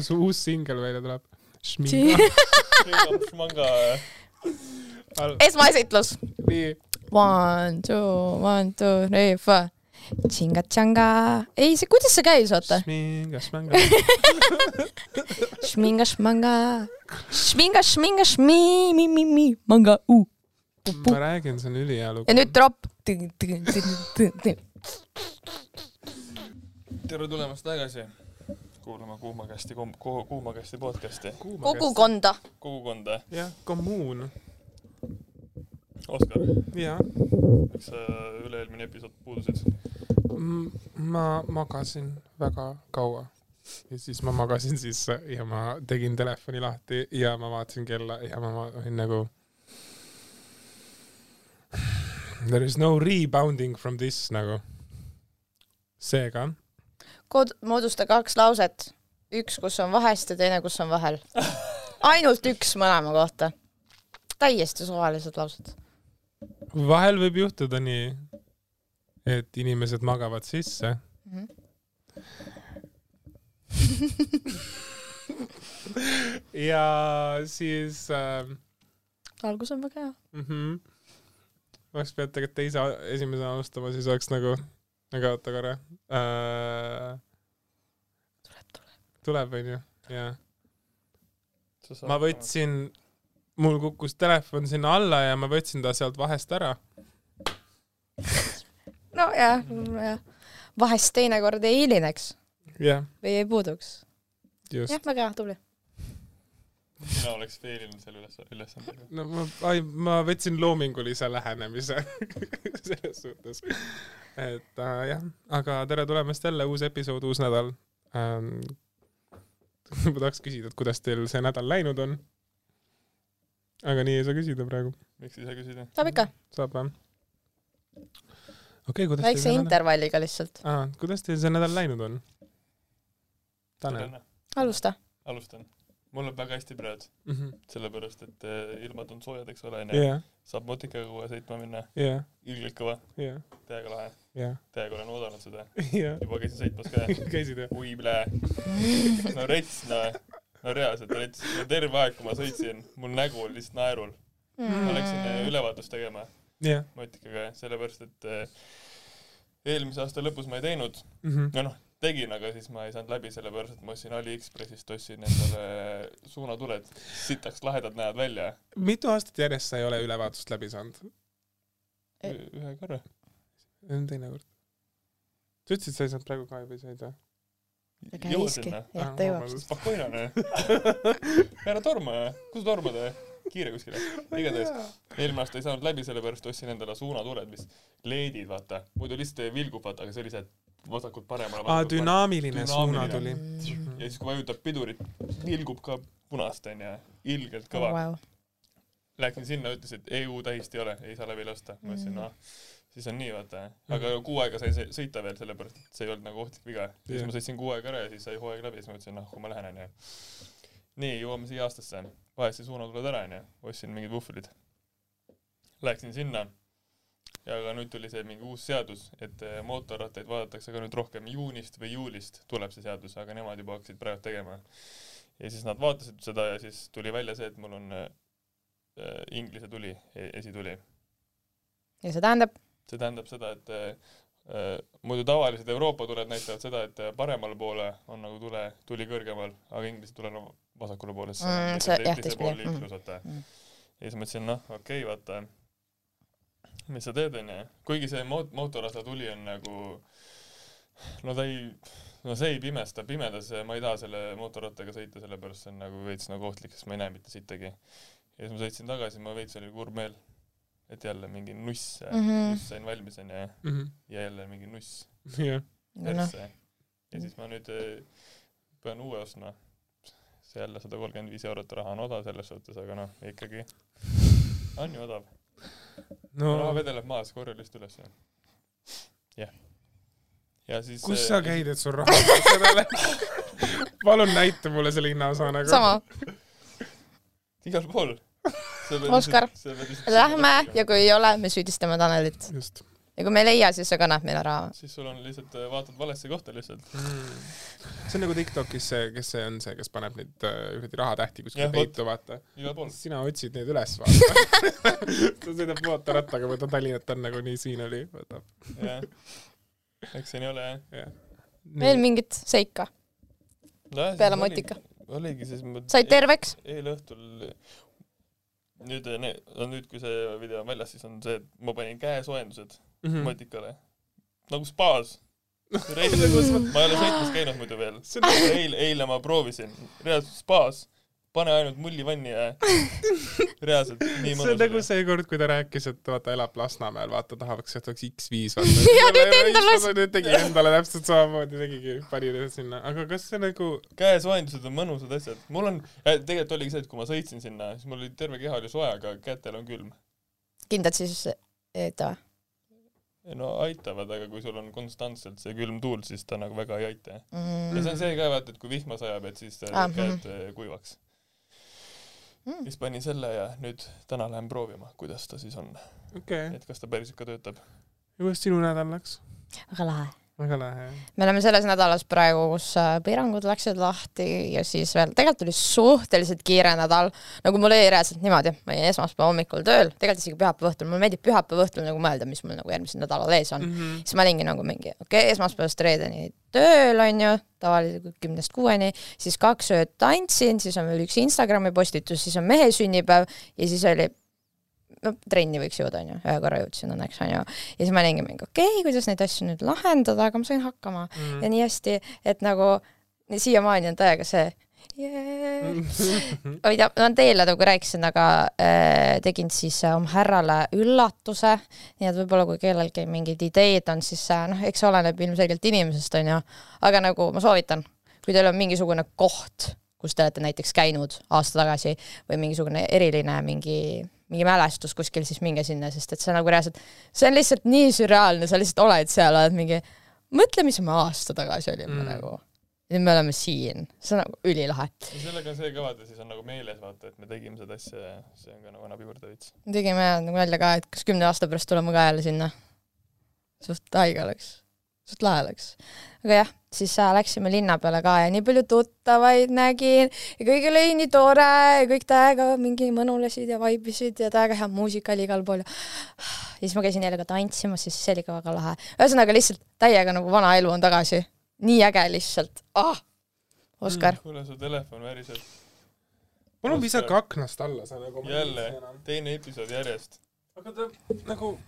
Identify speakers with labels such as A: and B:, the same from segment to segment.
A: su uus singel välja tuleb. Šminga.
B: manga.
C: esmaesitlus. One, two, one, two, three, four. Tšinga-tšanga. ei, see, kuidas see käis, oota.
A: šminga, šmanga.
C: Šminga, šmanga. Šminga, šminga, šmi, mi, mi, mi, manga, u.
A: ma räägin, see on ülihea lugu.
C: ja nüüd drop.
B: tere tulemast tagasi kuulama Kuuma kästi, Kuuma kästi podcasti,
C: kogukonda.
B: kogukonda.
A: jah, kommuun.
B: Oskar,
A: jah,
B: miks sa üle-eelmine episood puudusid?
A: ma magasin väga kaua ja siis ma magasin sisse ja ma tegin telefoni lahti ja ma vaatasin kella ja ma ma olin nagu There is no rebounding from this nagu. seega
C: kood-, moodusta kaks lauset. üks, kus on vahest ja teine, kus on vahel. ainult üks mõlema kohta. täiesti suvalised laused.
A: vahel võib juhtuda nii, et inimesed magavad sisse
C: Mhm.
A: ja siis äh,
C: algus on väga hea.
A: mm. -hmm. oleks pidanud tegelikult teise esimesena alustama, siis oleks nagu, aga oota korra äh,.
C: tuleb, tuleb.
A: tuleb onju, jaa. ma. võtsin, mul kukkus telefon sinna alla ja ma võtsin ta sealt vahest ära.
C: nojah, jah. vahest teinekord ei hilineks
A: jah,
C: või ei puuduks.
A: just
C: jah, väga tubli.
B: mina oleks failinud selle üles, ülesandega.
A: no ma, ma võtsin loomingulise lähenemise selles suhtes. Et äh, jah, aga tere tulemast jälle, uus episood, uus nädal ähm. ma tahaks küsida, et kuidas teil see nädal läinud on? aga nii ei saa küsida praegu.
B: miks ei saa küsida?
C: saab ikka,
A: saab või? okei okay,, kuidas
C: väikse
A: see nädal
C: intervalliga lihtsalt.
A: ah,, kuidas teil see nädal läinud on? Tanel.
C: alusta.
B: alustan. Mul läheb väga hästi praegu,
A: Mhm.
B: sellepärast et eh, ilmad on soojad, eks ole, onju. saab motikaga kohe sõitma minna,
A: jah,
B: ilgelt kõva,
A: jah,
B: täiega lahe.
A: jah,
B: täiega olen oodanud seda.
A: jah.
B: juba käisin sõitmas ka.
A: käisid jah?
B: ui plee. no rets, no, no reaalselt rets. terve aeg, kui ma sõitsin, mul nägu oli lihtsalt naerul. ma läksin eh, ülevaatust tegema
A: jah.
B: motikaga, sellepärast et eh, eelmise aasta lõpus ma ei teinud,
A: Mhm.
B: no noh, tegin, aga siis ma ei saanud läbi, sellepärast et ma ostsin Aliekspressist, ostsin endale suunatuled, sitaks lahedad näevad välja.
A: mitu aastat järjest sa ei ole ülevaatust läbi saanud?
B: ühe korra.
A: see on teine kord. sa ütlesid, sa ei saanud praegu ka juba said või?
C: jah, ta jõuab.
B: Spokojno, ära torma, kus tormad, kiire kuskile. igatahes, eelmine aasta ei saanud läbi, sellepärast ostsin endale suunatuled, mis LED-id, vaata, muidu lihtsalt vilgub, vaata, aga sellised vasakult paremale.
A: aa, dünaamiline
B: Dünaamiline.
A: suunatuli.
B: ja siis, kui vajutab pidurit, vilgub ka punast, onju, ilgelt kõva.
C: Wow.
B: Läksin sinna, ütles, et EU tähist ei ole, ei saa läbi lasta. ma ütlesin,
C: Mhm.
B: noh, siis on nii, vaata. aga kuu aega sain se- sõita veel, sellepärast et see ei olnud nagu ohtlik viga. siis
A: Jah.
B: ma sõitsin kuu aega ära ja siis sai hooaeg läbi, siis ma ütlesin, noh, kui ma lähen, onju. nii, jõuame siia aastasse. vahetasin suunatuled ära, onju. ostsin mingid vuhvrid. Läksin sinna ja aga nüüd tuli see mingi uus seadus, et eh, mootorrattaid vaadatakse ka nüüd rohkem juunist või juulist tuleb see seadus, aga nemad juba hakkasid praegu tegema. ja siis nad vaatasid seda ja siis tuli välja see, et mul on äh, äh, inglise tuli, esituli.
C: ja see tähendab,
B: see tähendab seda, et äh, äh, muidu tavalised Euroopa tuled näitavad seda, et äh, paremale poole on nagu tule, tuli kõrgemal, aga inglise tuled on vasakule poole, siis
C: Mm,
B: on
C: see- jah,
B: teise
C: teistpidi,
B: poole liiklus, vaata
C: Mm.
B: ja siis mõtlesin, noh, okei okay,, vaata, mis sa teed, onju. kuigi see moot-, mootorratta tuli on nagu, no ta ei, no see ei pimesta, pimedas ma ei taha selle mootorrattaga sõita, sellepärast see on nagu veits nagu ohtlik, sest ma ei näe mitte sittagi. ja siis ma sõitsin tagasi, ma veits oli kurb meel, et jälle mingi nuss mm. -hmm. just sain valmis onju
A: Mhm.
B: ja jälle mingi nuss
C: noh,
B: persse. ja siis ma nüüd eh, pean uue ostma. see jälle sada kolmkümmend viis eurot raha on odav selles suhtes, aga noh, ikkagi on ju odav.
A: No
B: raha vedeleb maas, korja lihtsalt ülesse. jah. ja siis
A: kus
B: eh,
A: sa käid, et sul raha sellele palun näita mulle selle hinnaosa nagu.
C: sama,
B: igal pool.
C: Oskar, lähme ja kui ei ole, me süüdistame Tanelit.
A: just,
C: ja kui me ei leia, siis sa kannad meile raha.
B: siis sul on lihtsalt, vaatad valesse kohta lihtsalt.
A: mm.. see on nagu Tiktokis see, kes see on see, kes paneb neid äh, kuradi rahatähti kuskile peitu, vaata. sina otsid neid üles, vaata. ta sõidab mootorrattaga mööda Tallinnat, on nagu nii siin oli, võtab.
B: jah. eks siin ei ole jah.
C: veel mingit seika
B: nojah,
C: peale motika?.
B: oligi siis ma
C: said terveks?
B: eile õhtul nüüd, nüüd kui see video on väljas, siis on see, et ma panin käesoojendused
A: mm.
B: motikale. nagu spaas. ma ei ole sõitmas käinud muidu veel.
A: on
B: eile, eile ma proovisin, reaalselt spaas, pane ainult mullivanni ja reaalselt nii
A: see
B: mõnus
A: on nagu see kord, kui ta rääkis, et vaata elab Lasnamäel, vaata tahaks, et oleks X5 vaata.
C: Ja nüüd endale-
A: nüüd tegi endale täpselt samamoodi, tegigi, pani sinna, aga kas see nagu,
B: käesoojendused on mõnusad asjad. mul on, tegelikult oligi see, et kui ma sõitsin sinna, siis mul oli terve keha oli soe, aga kätel on külm.
C: kindlad siis, et või?
B: no aitavad, aga kui sul on konstantselt see külm tuul, siis ta nagu väga ei aita.
C: Mm.
B: ja see on see ka vaata, et kui vihma sajab, et siis
C: Ah,
B: ah, käed äh, kuivaks.
C: Mm.
B: siis panin selle ja nüüd täna lähen proovima, kuidas ta siis on,
A: okei okay.,
B: et kas ta päriselt ka töötab.
A: ja kuidas sinu nädal läks?
C: väga lahe.
A: Väga lahe.
C: me oleme selles nädalas praegu, kus äh, piirangud läksid lahti ja siis veel, tegelikult oli suhteliselt kiire nädal. nagu mul oli reaalselt niimoodi, ma olin esmaspäeva hommikul tööl, tegelikult isegi pühapäeva õhtul, mulle meeldib pühapäeva õhtul nagu mõelda, mis mul nagu järgmisel nädalal ees on.
A: Mhm.
C: siis ma olingi nagu mingi, okei okay,, esmaspäevast reedeni tööl onju, tavaliselt kümnest kuueni, siis kaks ööd tantsin, siis on veel üks Instagrami postitus, siis on mehe sünnipäev ja siis oli no trenni võiks jõuda onju, ühe korra jõudsin õnneks onju. ja siis ma olingi mingi okei okay,, kuidas neid asju nüüd lahendada, aga ma sain hakkama
A: Mhm.
C: ja nii hästi, et nagu siiamaani on täiega see yeah.. tea, ma teile nagu rääkisin, aga äh, tegin siis äh, oma härrale üllatuse, nii et võib-olla kui kellelgi mingid ideed on, siis äh, noh, eks oleneb ilmselgelt inimesest, onju, aga nagu ma soovitan, kui teil on mingisugune koht, kus te olete näiteks käinud aasta tagasi või mingisugune eriline mingi mingi mälestus kuskil, siis minge sinna, sest et see nagu reaalselt, see on lihtsalt nii sürreaalne, sa lihtsalt oled seal, oled mingi, mõtle, mis me aasta tagasi olime
A: Mm.
C: nagu. nüüd me oleme siin, see on nagu ülilahe.
B: ja sellega on see ka vaata, siis on nagu meeles vaata, et me tegime seda asja ja see on ka nagu annab juurde veits.
C: tegime nagu nalja ka, et kas kümne aasta pärast tuleme ka jälle sinna. suht haige oleks, suht lahe oleks. aga jah, siis äh, läksime linna peale ka ja nii palju tuttavaid nägin ja kõik oli nii tore ja kõik täiega mingi mõnulesid ja vaibisid ja täiega hea muusika oli igal pool ja siis ma käisin jälle ka tantsimas, siis see oli ka väga lahe. ühesõnaga lihtsalt täiega nagu vana elu on tagasi. nii äge lihtsalt ah!. Oskar,
B: kuule, su telefon väriseb.
A: on visake aknast alla, sa nagu.
B: jälle, teine episood järjest.
A: aga ta nagu.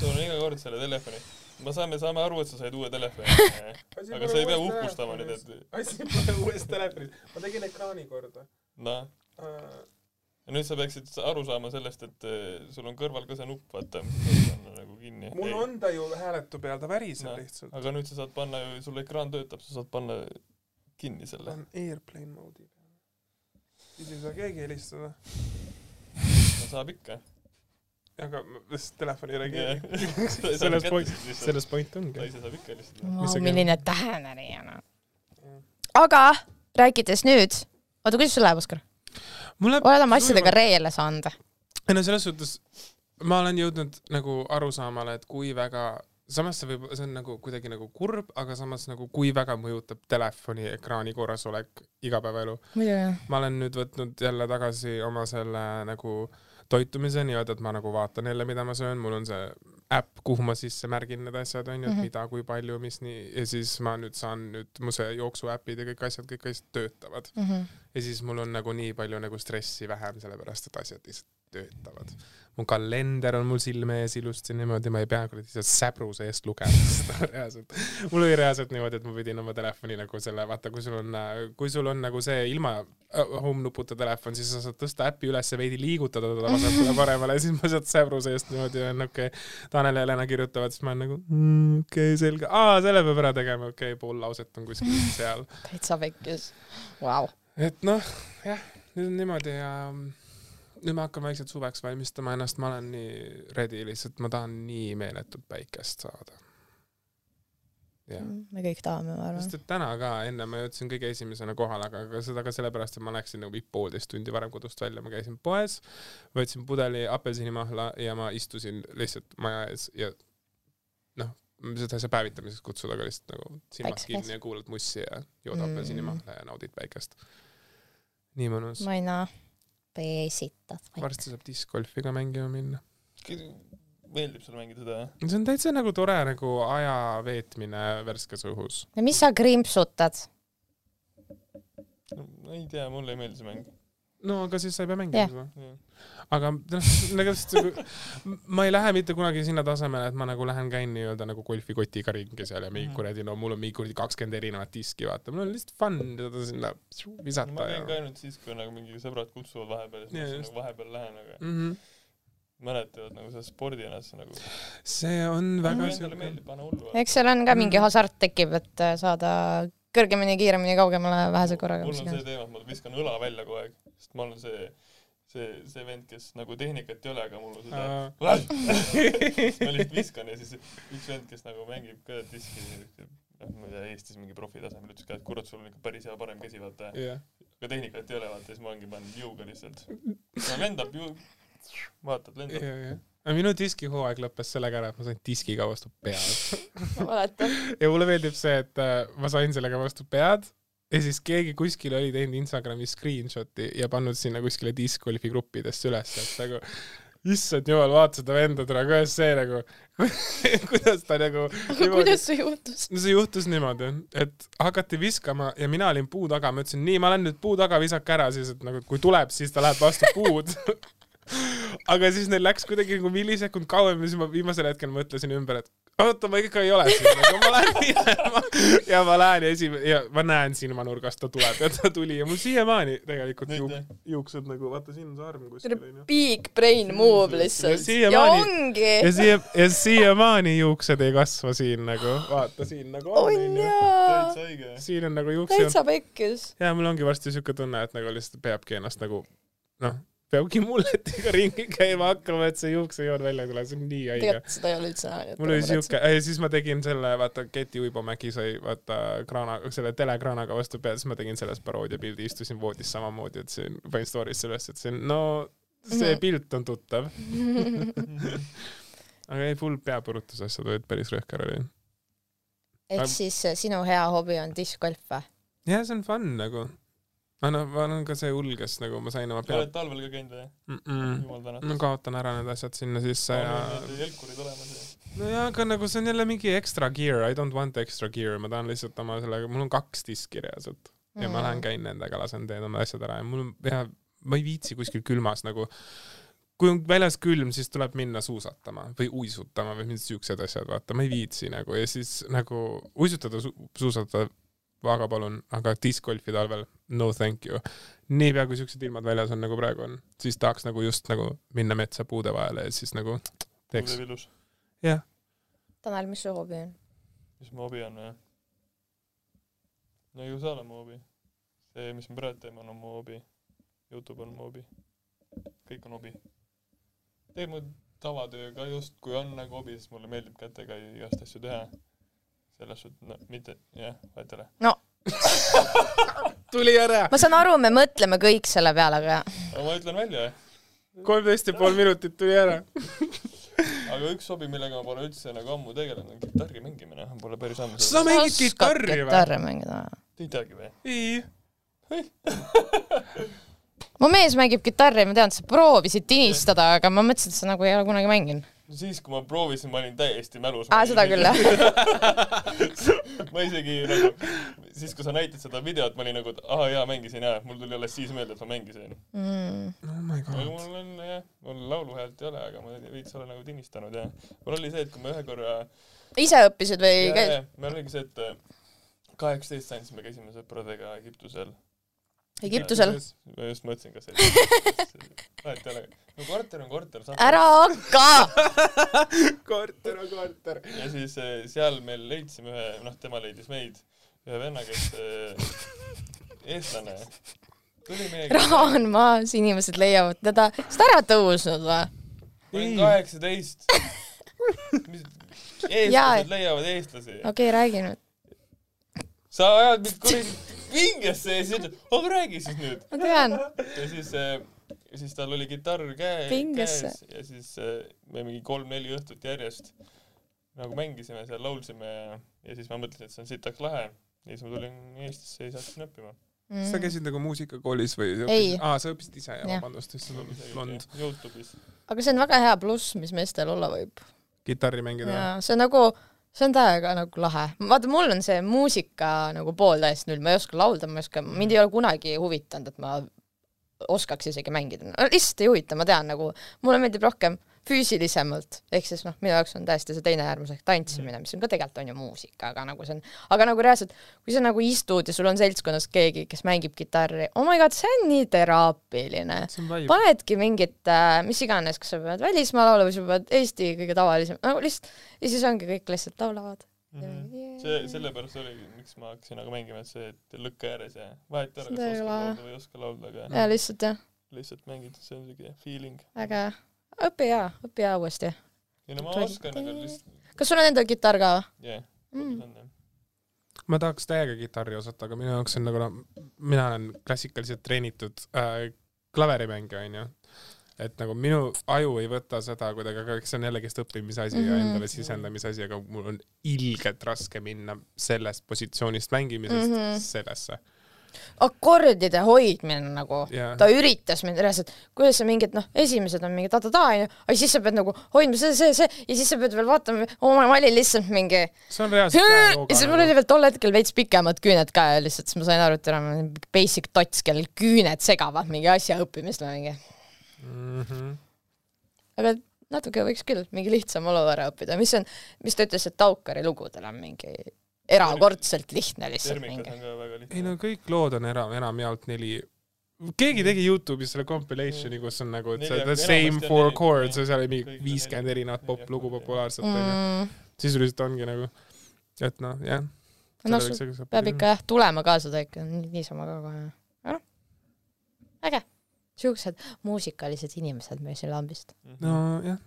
B: sul on iga kord selle telefoni. Me saame, saame aru, et sa said uue telefoni. aga sa ei pea uhkustama nüüd, et
A: asi pole uues telefonis, ma tegin ekraani korda
B: noh,
A: uh,.
B: ja nüüd sa peaksid aru saama sellest, et eh, sul on kõrval ka see nupp, vaata, mis on nagu kinni.
A: mul on ta ju hääletu peal, ta väriseb
B: Noh,
A: lihtsalt.
B: aga nüüd sa saad panna ju, sul ekraan töötab, sa saad panna kinni selle.
A: on airplane mode'i peal. siis ei saa keegi helistada.
B: no saab ikka.
A: Aga sest telefon ei reageeri.
B: selles
A: selles point, selles point ongi.
B: ise saab ikka helistada.
C: Milline tähenärija noh. aga rääkides nüüd, oota, kuidas sul läheb, Oskar? oled oma asjadega reele saanud?
A: ei no selles suhtes ma olen jõudnud nagu arusaamale, et kui väga, samas see võib, see on nagu kuidagi nagu kurb, aga samas nagu kui väga mõjutab telefoni ekraani korrasolek igapäevaelu.
C: muidugi.
A: ma olen nüüd võtnud jälle tagasi oma selle nagu toitumise nii-öelda, et ma nagu vaatan jälle, mida ma söön, mul on see äpp, kuhu ma sisse märgin need asjad onju, et
C: Mhm.
A: mida, kui palju, mis nii ja siis ma nüüd saan nüüd mu see jooksuäpid ja kõik asjad, kõik asjad töötavad ja siis mul on nagu nii palju nagu stressi vähem, sellepärast et asjad lihtsalt töötavad. mu kalender on mul silme ees ilusti niimoodi, ma ei pea kuradi seal säbruse eest lugema seda reaalselt. mul oli reaalselt niimoodi, et ma pidin oma telefoni nagu selle, vaata, kui sul on, kui sul on nagu see ilma äh, home nuputa telefon, siis sa saad tõsta äppi üles ja veidi liigutada teda vasakule-paremale ja siis ma sealt säbruse eest niimoodi olen, okei okay., Tanel ja Helena kirjutavad, siis ma olen nagu mm, okei okay,, selge, aa, selle peab ära tegema, okei okay,, pool lauset on kuskil seal
C: täitsa pekkis. Vau.
A: et noh, jah, nüüd on niimoodi ja nüüd ma hakkan vaikselt suveks valmistama ennast, ma olen nii ready lihtsalt, ma tahan nii meeletult päikest saada. jah,
C: me kõik tahame, ma arvan
A: sest. et täna ka enne ma jõudsin kõige esimesena kohale, aga aga seda ka sellepärast, et ma läksin nagu poolteist tundi varem kodust välja, ma käisin poes, võtsin pudeli apelsinimahla ja ma istusin lihtsalt maja ees ja noh, seda ei saa päevitamiseks kutsuda, aga lihtsalt nagu silmad kinni ja kuulad mussi ja jood
C: Mm.
A: apelsinimahla ja naudid päikest. nii mõnus.
C: ma ei näe. peesitad.
A: varsti saab discgolfi ka mängima minna.
B: meeldib sulle mängida seda, jah?
A: see on täitsa nagu tore nagu aja veetmine värskes õhus.
C: ja mis sa krimpsutad?
B: no ei tea, mulle ei meeldi see mäng.
A: No aga siis sa ei pea mängima
C: Jah.
A: seda. aga noh, nagu nagu ma ei lähe mitte kunagi sinna tasemele, et ma nagu lähen käin nii-öelda nagu golfikotiga ringi seal ja mingi
B: Mhm.
A: kuradi, no mul on mingi kuradi kakskümmend erinevat diski, vaata, mul on lihtsalt fun teda sinna visata
B: ma käin ka ainult siis, kui nagu mingi sõbrad kutsuvad vahepeal ja siis
A: Jaa,
B: ma nagu vahepeal lähen, aga
A: mm. -hmm.
B: mäletavad nagu seda spordina, siis nagu
A: see on väga siuke,
C: eks seal on ka mingi
A: Mm.
C: hasart tekib, et äh, saada kõrgemini, kiiremini, kaugemale vähese korraga.
B: mul on see teema, et ma viskan õla välja kogu aeg, sest ma olen see, see, see vend, kes nagu tehnikat ei ole, aga mul on seda ma lihtsalt viskan ja siis üks vend, kes nagu mängib ka diski, noh, ma ei tea, Eestis mingi profi tasemel, ütles ka, et kurat, sul on ikka päris hea parem käsi, vaata.
A: jah,
B: aga tehnikat ei ole, vaata, siis ma olengi pannud jõuga lihtsalt. no lendab ju, vaatad, lendab.
A: jah, jah. aga minu diskihooaeg lõppes sellega ära, et ma sain diskiga vastu pead. ja mulle meeldib see, et äh, ma sain sellega vastu pead ja siis keegi kuskil oli teinud Instagrami screenshot'i ja pannud sinna kuskile discgolfi gruppidesse üles, et nagu issand jumal, vaata seda venda täna, kuidas see nagu, kuidas ta nagu
C: aga kuidas see juhtus?
A: no see juhtus niimoodi, et hakati viskama ja mina olin puu taga, ma ütlesin nii, ma lähen nüüd puu taga, visake ära siis, et nagu kui tuleb, siis ta läheb vastu puud. aga siis neil läks kuidagi nagu millisekund kauem ja siis ma viimasel hetkel mõtlesin ümber, et oota, ma ikka ei ole siin, aga ma lähen minema ja ma lähen ja esimene ja ma näen silmanurgast ta tuleb ja ta tuli ja mul siiamaani tegelikult juuk, juuksed nagu vaata siin on see arm kuskil onju.
C: Big brain move lihtsalt. ja ongi.
A: ja siia ja siiamaani juuksed ei kasva siin nagu, vaata siin nagu on
C: on jaa.
A: siin on nagu juuksejoon
C: täitsa pekkis.
A: ja mul ongi varsti siuke tunne, et nagu lihtsalt peabki ennast nagu noh, peabki mulletiga ringi käima hakkama, et see juuksejoon välja ei tule, see on nii haige.
C: tegelikult seda ei ole üldse näha.
A: mul oli siuke, siis ma tegin selle, vaata Keti Uibomägi sai vaata kraana, selle telekraanaga vastu pead, siis ma tegin sellest paroodiapildi, istusin voodis samamoodi, et see, panin story'sse üles, et see no see
C: Mhm.
A: pilt on tuttav. aga ei, full peapõrutusasjad olid päris rõhker oli.
C: ehk siis sinu hea hobi on diskgolf või?
A: jah, see on fun nagu. Aga noh, ma olen ka see hull, kes nagu ma sain oma pea
B: oled talvel ka käinud või?
A: mm. -mm.
B: jumal tänatud.
A: ma kaotan ära need asjad sinna sisse ja
B: Need jelkurid olemas ja.
A: nojah, aga nagu see on jälle mingi extra gear, I don't want extra gear, ma tahan lihtsalt oma sellega, mul on kaks diski reaalselt ja ma
C: Mm.
A: lähen käin nendega, lasen teen oma asjad ära ja mul on ja ma ei viitsi kuskil külmas nagu kui on väljas külm, siis tuleb minna suusatama või uisutama või mingid siuksed asjad, vaata, ma ei viitsi nagu ja siis nagu uisutada su, suusatada väga palun, aga discgolfi talvel no thank you. niipea kui siuksed ilmad väljas on nagu praegu on, siis tahaks nagu just nagu minna metsa puude vahele ja siis nagu teeks,
B: ilus.
A: jah,
C: Tanel, mis su hobi on?
B: mis mu hobi on või? no ju sa oled mu hobi. see, mis me praegu teeme, on mu hobi. Youtube on mu hobi. kõik on hobi. teeb mu tavatöö ka justkui on nagu hobi, sest mulle meeldib kätega igast asju teha. selles suhtes, no mitte, jah, vahet ei ole.
A: Tuli ära.
C: ma saan aru, me mõtleme kõik selle peale, aga
B: ma ütlen välja,
A: kolmteist ja pool minutit tuli ära.
B: aga üks hobi, millega ma pole üldse nagu ammu tegelenud, on kitarri mängimine. Pole päris ammu
A: Sa mängid kitarri või?
C: kitarri mängida või?
B: Te ei teagi või?
A: ei.
C: mu mees mängib kitarri, ma tean, sa proovisid tinistada, aga ma mõtlesin, et sa nagu ei ole kunagi mänginud.
B: No siis, kui ma proovisin, ma olin täiesti mälus.
C: aa, seda küll, jah.
B: ma isegi nagu, siis kui sa näitasid seda videot, ma olin nagu, et ahah jaa, mängisin jaa, mul tuli alles siis meelde, et ma mängisin.
C: Mm.
A: oh my
B: aga
A: god.
B: mul on jah, mul lauluhäält ei ole, aga ma veits olen nagu tinistanud ja mul oli see, et kui ma ühe korra,
C: ise õppisid või käis?
B: meil oligi see, et kaheksateist sain, siis me käisime sõpradega Egiptusel.
C: Egiptusel?
B: ma just mõtlesin, kas vahet ei ole, no korter on korter.
C: ära hakka!
A: korter on korter.
B: ja siis eh, seal me leidsime ühe, noh, tema leidis meid, ühe venna, kes eh, eestlane,
C: raha on maas, inimesed leiavad teda, sa oled ära tõusnud või?
B: ma olin
A: Ei.
B: kaheksateist. Eestlased leiavad eestlasi.
C: okei okay,, räägi nüüd.
B: sa ajad mind kuradi pingesse ja siis ütled, aga räägi siis nüüd.
C: ma tean.
B: ja siis, ja siis tal oli kitarr käe, käes ja siis eh, me mingi kolm-neli õhtut järjest nagu mängisime seal, laulsime ja, ja siis ma mõtlesin, et see on sitaks lahe ja siis ma tulin Eestisse ja siis hakkasin õppima.
C: Mm.
A: sa käisid nagu muusikakoolis või?
C: Ei.
A: aa, sa õppisid ise,
C: Jah.
A: vabandust, issand, blond,
B: Youtube'is.
C: aga see on väga hea pluss, mis meestel olla võib.
A: kitarri mängida.
C: see on nagu, see on täiega nagu lahe. vaata, mul on see muusika nagu pool täiesti null, ma ei oska laulda, ma ei oska, mind ei ole kunagi huvitanud, et ma oskaks isegi mängida no,. lihtsalt ei huvita, ma tean nagu, mulle meeldib rohkem füüsilisemalt, ehk siis noh, minu jaoks on täiesti see teine äärmus ehk tantsimine, mis on ka tegelikult on ju muusika, aga nagu see on, aga nagu reaalselt, kui sa nagu istud ja sul on seltskonnas keegi, kes mängib kitarri, oh my god, see on nii teraapiline panedki mingit äh,, mis iganes, kas sa pead välismaa laulu või sa pead Eesti kõige tavalisem, nagu lihtsalt ja siis ongi kõik lihtsalt laulavad.
B: Mhm. see, sellepärast oligi, miks ma hakkasin nagu mängima, et see, et lõkke ääres ja vahet ei ole, kas oskad laulda või ei oska laulda, aga
C: ja lihtsalt jah,
B: lihtsalt mängid, see on siuke feeling.
C: väga hea. Õpi hea, õpi hea uuesti.
B: ei no ma
C: Tolli-
B: oskan, aga lihtsalt,
C: kas sul on endal kitarr ka
B: jah,
C: või
B: kodus on jah.
A: ma tahaks täiega kitarri osata, aga minu jaoks on nagu noh, mina olen klassikaliselt treenitud äh, klaverimängija, onju. et nagu minu aju ei võta seda kuidagi, aga eks see on jällegist õppimise asi mm -hmm. ja
C: Mhm.
A: endale sisendamise asi, aga mul on ilgelt raske minna sellest positsioonist mängimisest mm. -hmm. sellesse.
C: Akordide hoidmine nagu
A: Jaa.
C: ta üritas mind reaalselt, kuidas sa mingid noh, esimesed on mingi ta-ta-ta onju, aga siis sa pead nagu hoidma see, see, see ja siis sa pead veel vaatama, oh ma olin lihtsalt mingi
A: see on reaalselt
C: ja
A: käejooga
C: siis mul oli veel tol hetkel veits pikemad küüned ka ja lihtsalt siis ma sain aru, et enam basic tots, kellel küüned segavad mingi asja õppimist või mingi,
A: mm. -hmm.
C: aga natuke võiks küll mingi lihtsam olukorra õppida, mis on, mis ta ütles, et Taukari lugudel on mingi erakordselt lihtne lihtsalt
B: ka
A: ei no. kõik lood on enam, enamjaolt neli keegi tegi Youtube'is selle compilation'i, kus on nagu, see The Same Four Chords ja seal oli mingi viiskümmend erinevat poplugu populaarset onju.
C: Mm,
A: sisuliselt ongi nagu, et noh, jah.
C: noh, sul peab ikka jah tulema kaasa, ta ikka ni- niisama ka kohe. aga noh, äge. siuksed muusikalised inimesed meil siin lambist.
A: Nojah,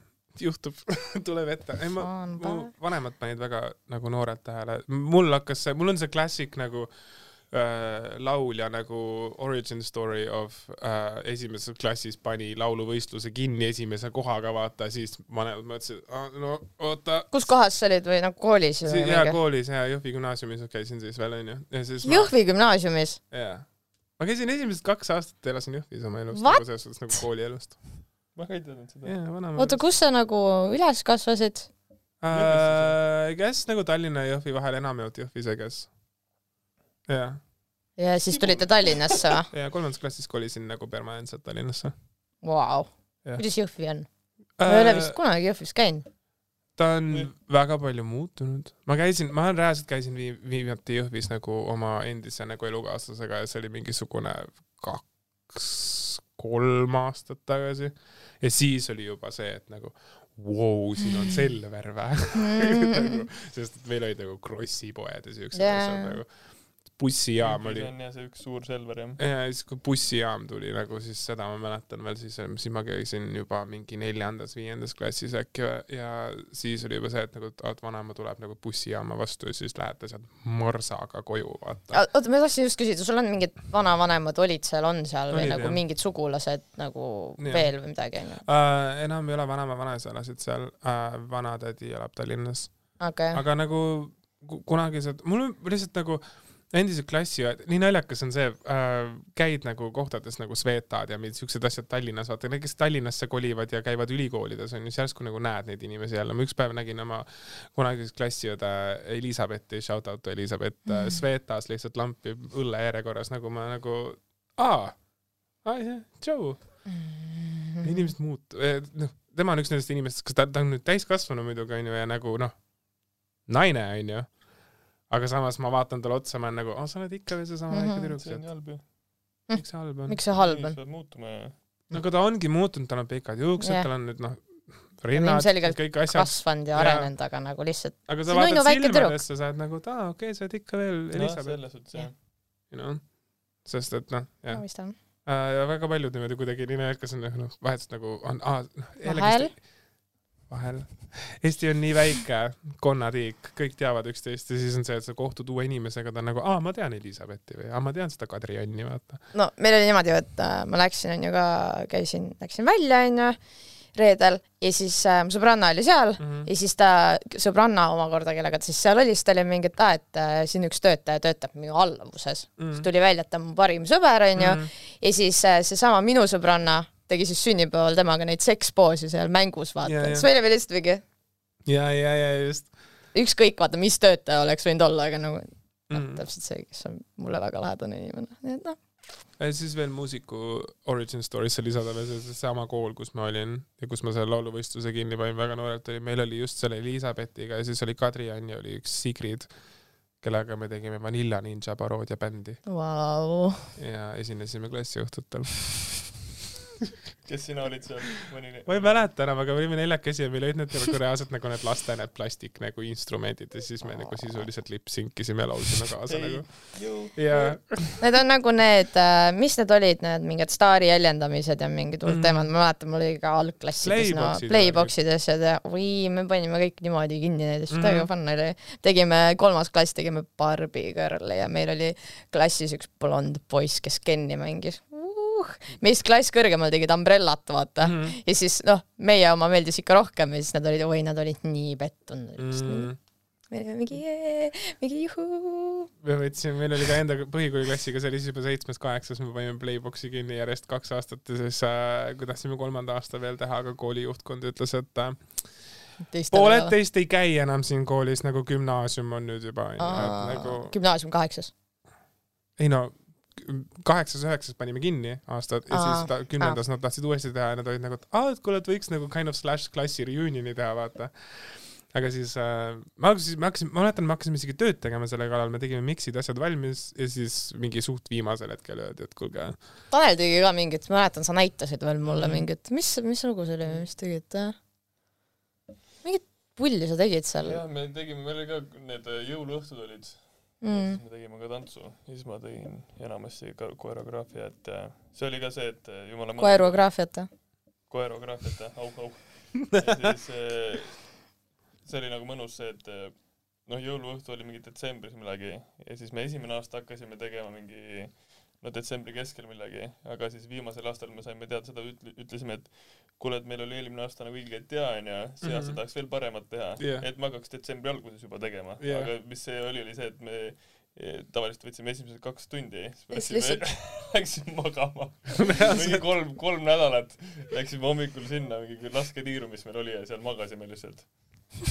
A: juhtub, tuleb ette. ei ma, mu vanemad panid väga nagu noorelt tähele, mul hakkas see, mul on see klassik nagu äh, laulja nagu origin story of äh, esimeses klassis pani lauluvõistluse kinni esimese kohaga, vaata, siis vanemad mõtlesid, no oota.
C: kus kohas sa olid või nagu koolis
A: jaa, koolis ja Jõhvi gümnaasiumis käisin siis veel onju. siis ma,
C: Jõhvi gümnaasiumis.
A: jaa. ma käisin esimesed kaks aastat elasin Jõhvis oma elust, nagu selles suhtes nagu koolielust.
B: Ma ka ei teadnud seda.
C: oota, kus sa nagu üles kasvasid?
A: äh,? kes nagu Tallinna ja Jõhvi vahel enamjaolt Jõhvis, I guess. jaa,
C: ja siis tulite Tallinnasse või?
A: ja kolmandas klassis kolisin nagu permanentselt Tallinnasse. Jah.
C: kuidas Jõhvi on? ma ei ole vist kunagi Jõhvis käinud.
A: ta on
B: Või-
A: väga palju muutunud. ma käisin, ma reaalselt käisin vii-, viimati Jõhvis nagu oma endise nagu elukaaslasega ja see oli mingisugune kaks, kolm aastat tagasi. ja siis oli juba see, et nagu vau, siin on Selver vä nagu, sest et meil olid nagu Krossi poed ja siuksed
C: Jaa.
A: asjad nagu. Bussijaam oli
B: see on jah, see üks suur Selver jah.
A: ja siis, kui bussijaam tuli nagu, siis seda ma mäletan veel, siis, siis ma käisin juba mingi neljandas-viiendas klassis äkki ja, ja siis oli juba see, et nagu, et vanaema tuleb nagu bussijaama vastu ja siis lähete sealt morsaga koju, vaata.
C: oota, ma tahtsin just küsida, sul on mingid vanavanemad olid seal, on seal või
A: Olid,
C: nagu
A: jah.
C: mingid sugulased nagu
A: Jah.
C: veel või midagi onju?
A: Uh, enam ei ole vanaema vanaisa elasid seal uh,, vanatädi elab Tallinnas,
C: okei,
A: aga nagu ku- kunagi see, mul on lihtsalt nagu endised klassiõed, nii naljakas on see äh,, käid nagu kohtades nagu Svetad ja mingid siuksed asjad Tallinnas, vaata need, kes Tallinnasse kolivad ja käivad ülikoolides on ju, siis järsku nagu näed neid inimesi jälle, ma üks päev nägin oma kunagist klassiõde Elizabethi, shout out Elizabeth mm.
C: Mhm.,
A: Svetas lihtsalt lampi õlle järjekorras nagu ma nagu, aa, jah, Joe
C: Mhm.
A: inimesed muutuvad, noh, tema on üks nendest inimestest, kas ta, ta on nüüd täiskasvanu muidugi onju ja nagu noh, naine onju. Aga samas ma vaatan talle otsa, ma olen nagu, sa oled ikka veel seesama väike
C: Mhm.
A: tüdruk
B: see on nii halb ju.
A: miks see halb on?
C: miks see halb on?
B: peab muutuma ja
A: no aga ta ongi muutunud, tal on pikad juuksed
C: Jah.
A: tal on nüüd noh, rinnad, kõik asjad,
C: kasvanud ja arenenud, aga nagu lihtsalt
A: aga sa vaatad silmadesse, sa oled nagu, et aa okei okay,, sa oled ikka veel
B: noh,
A: Elizabeth,
B: selles suhtes jah.
A: know, sest et noh, jah,
C: mõistan.
A: ja väga paljud niimoodi kuidagi nii naljakas on, noh, vahetult nagu on, aa, noh,
C: vahel,
A: vahel. Eesti on nii väike konnatiik, kõik teavad üksteist ja siis on see, et sa kohtud uue inimesega, ta on nagu, aa, ma tean Elizabethi või aa, ma tean seda Kadri Anni, vaata.
C: no meil oli niimoodi, et äh, ma läksin onju ka, käisin, läksin välja onju, reedel ja siis äh, mu sõbranna oli seal mm
A: Mhm.
C: -hmm. ja siis ta, sõbranna omakorda, kellega ta siis seal oli, siis ta oli mingi, et aa, et äh, siin üks töötaja töötab minu alluvuses mm.. siis tuli välja, et ta on mu parim sõber, onju
A: Mhm.
C: ja siis äh, seesama minu sõbranna tegi siis sünnipäeval temaga neid sekspoosi seal mängus vaata. Siis meil oli lihtsalt mingi
A: ja, ja, ja just.
C: Ükskõik vaata, mis töötaja oleks võinud olla, aga nagu noh
A: mm.,
C: täpselt see, kes on mulle väga lähedane inimene, nii et noh,
A: ja siis veel muusiku origin story'sse lisada veel see seesama kool, kus ma olin ja kus ma selle lauluvõistluse kinni panin väga noorelt oli, meil oli just selle Elizabethiga ja siis oli Kadri-Ann ja oli üks Sigrid, kellega me tegime Vanilla Ninja paroodiabändi
C: vau.
A: ja esinesime klassiõhtutel.
B: kes sina olid seal, mõni
A: ma ei mäleta enam, aga me olime neljakesi ja meil olid need nagu reaalselt nagu need laste need plastik nagu instrumendid ja siis me nagu sisuliselt lip-synkisime ja laulsime kaasa nagu. ja
C: Need on nagu need, mis need olid, need mingid staari jäljendamised ja mingid hullud
A: Mhm.
C: teemad, ma mäletan, mul oli ka algklassides no
A: Playboxid
C: ja asjad ja oi, me panime kõik niimoodi kinni neid asju, täiega fun oli. tegime, kolmas klass tegime Barbi Girl'i ja meil oli klassis üks blond poiss, kes Kenni mängis uh,. meist klass kõrgemal tegid Umbrellat, vaata mm..
A: mm.
C: ja siis noh, meie oma meeldis ikka rohkem ja siis nad olid, oi, nad olid nii pettunud mm..
A: Mm.
C: me olime mingi mingi juhuu.
A: me võtsime, meil oli ka enda põhikooliklassiga, see oli siis juba seitsmes-kaheksas, me panime Playboxi kinni järjest kaks aastat ja siis äh, kui tahtsime kolmanda aasta veel teha, aga kooli juhtkond ütles, et äh, pooled teist ei käi enam siin koolis nagu gümnaasium on nüüd juba onju, et nagu
C: gümnaasium kaheksas.
A: ei no kaheksas-üheksas panime kinni aastad ja
C: Aa,
A: siis ta, kümnendas nad tahtsid uuesti teha ja nad olid nagu, et aa, et kuule, et võiks nagu kind of slash klassi reunion'i teha, vaata. aga siis äh, ma alguses, me hakkasime, ma mäletan, me hakkasime isegi tööd tegema selle kallal, me tegime miksid, asjad valmis ja siis mingi suht viimasel hetkel öeldi, et kuulge,
C: Tanel tegi ka mingit, ma mäletan, sa näitasid veel mulle
A: Mhm.
C: mingit, mis, mis lugu see oli, mis tegid äh?? mingit pulli sa tegid seal
B: jah, me tegime, meil oli ka need äh, jõuluõhtud olid
C: mm.
B: siis. me tegime ka tantsu ja siis ma tegin enamasti ka koreograafia, et äh, see oli ka see, et äh, jumala
C: koerograafiat või?
B: koerograafiat, au, au. ja siis äh, see oli nagu mõnus see, et äh, noh, jõuluõhtu oli mingi detsembris millalgi ja siis me esimene aasta hakkasime tegema mingi no detsembri keskel millalgi, aga siis viimasel aastal me saime teada seda, ütlesime, et kuule, et meil oli eelmine aasta nagu ilgelt hea onju, see aasta
A: Mhm.
B: tahaks veel paremat teha
A: Jah.
B: et me hakkaks detsembri alguses juba tegema
A: Jah.
B: aga mis see oli, oli see, et me eh, tavaliselt võtsime esimesed kaks tundi, siis läksime, läksime magama. mingi kolm, kolm nädalat läksime hommikul sinna, mingi lasketiiru, mis meil oli ja seal magasime lihtsalt.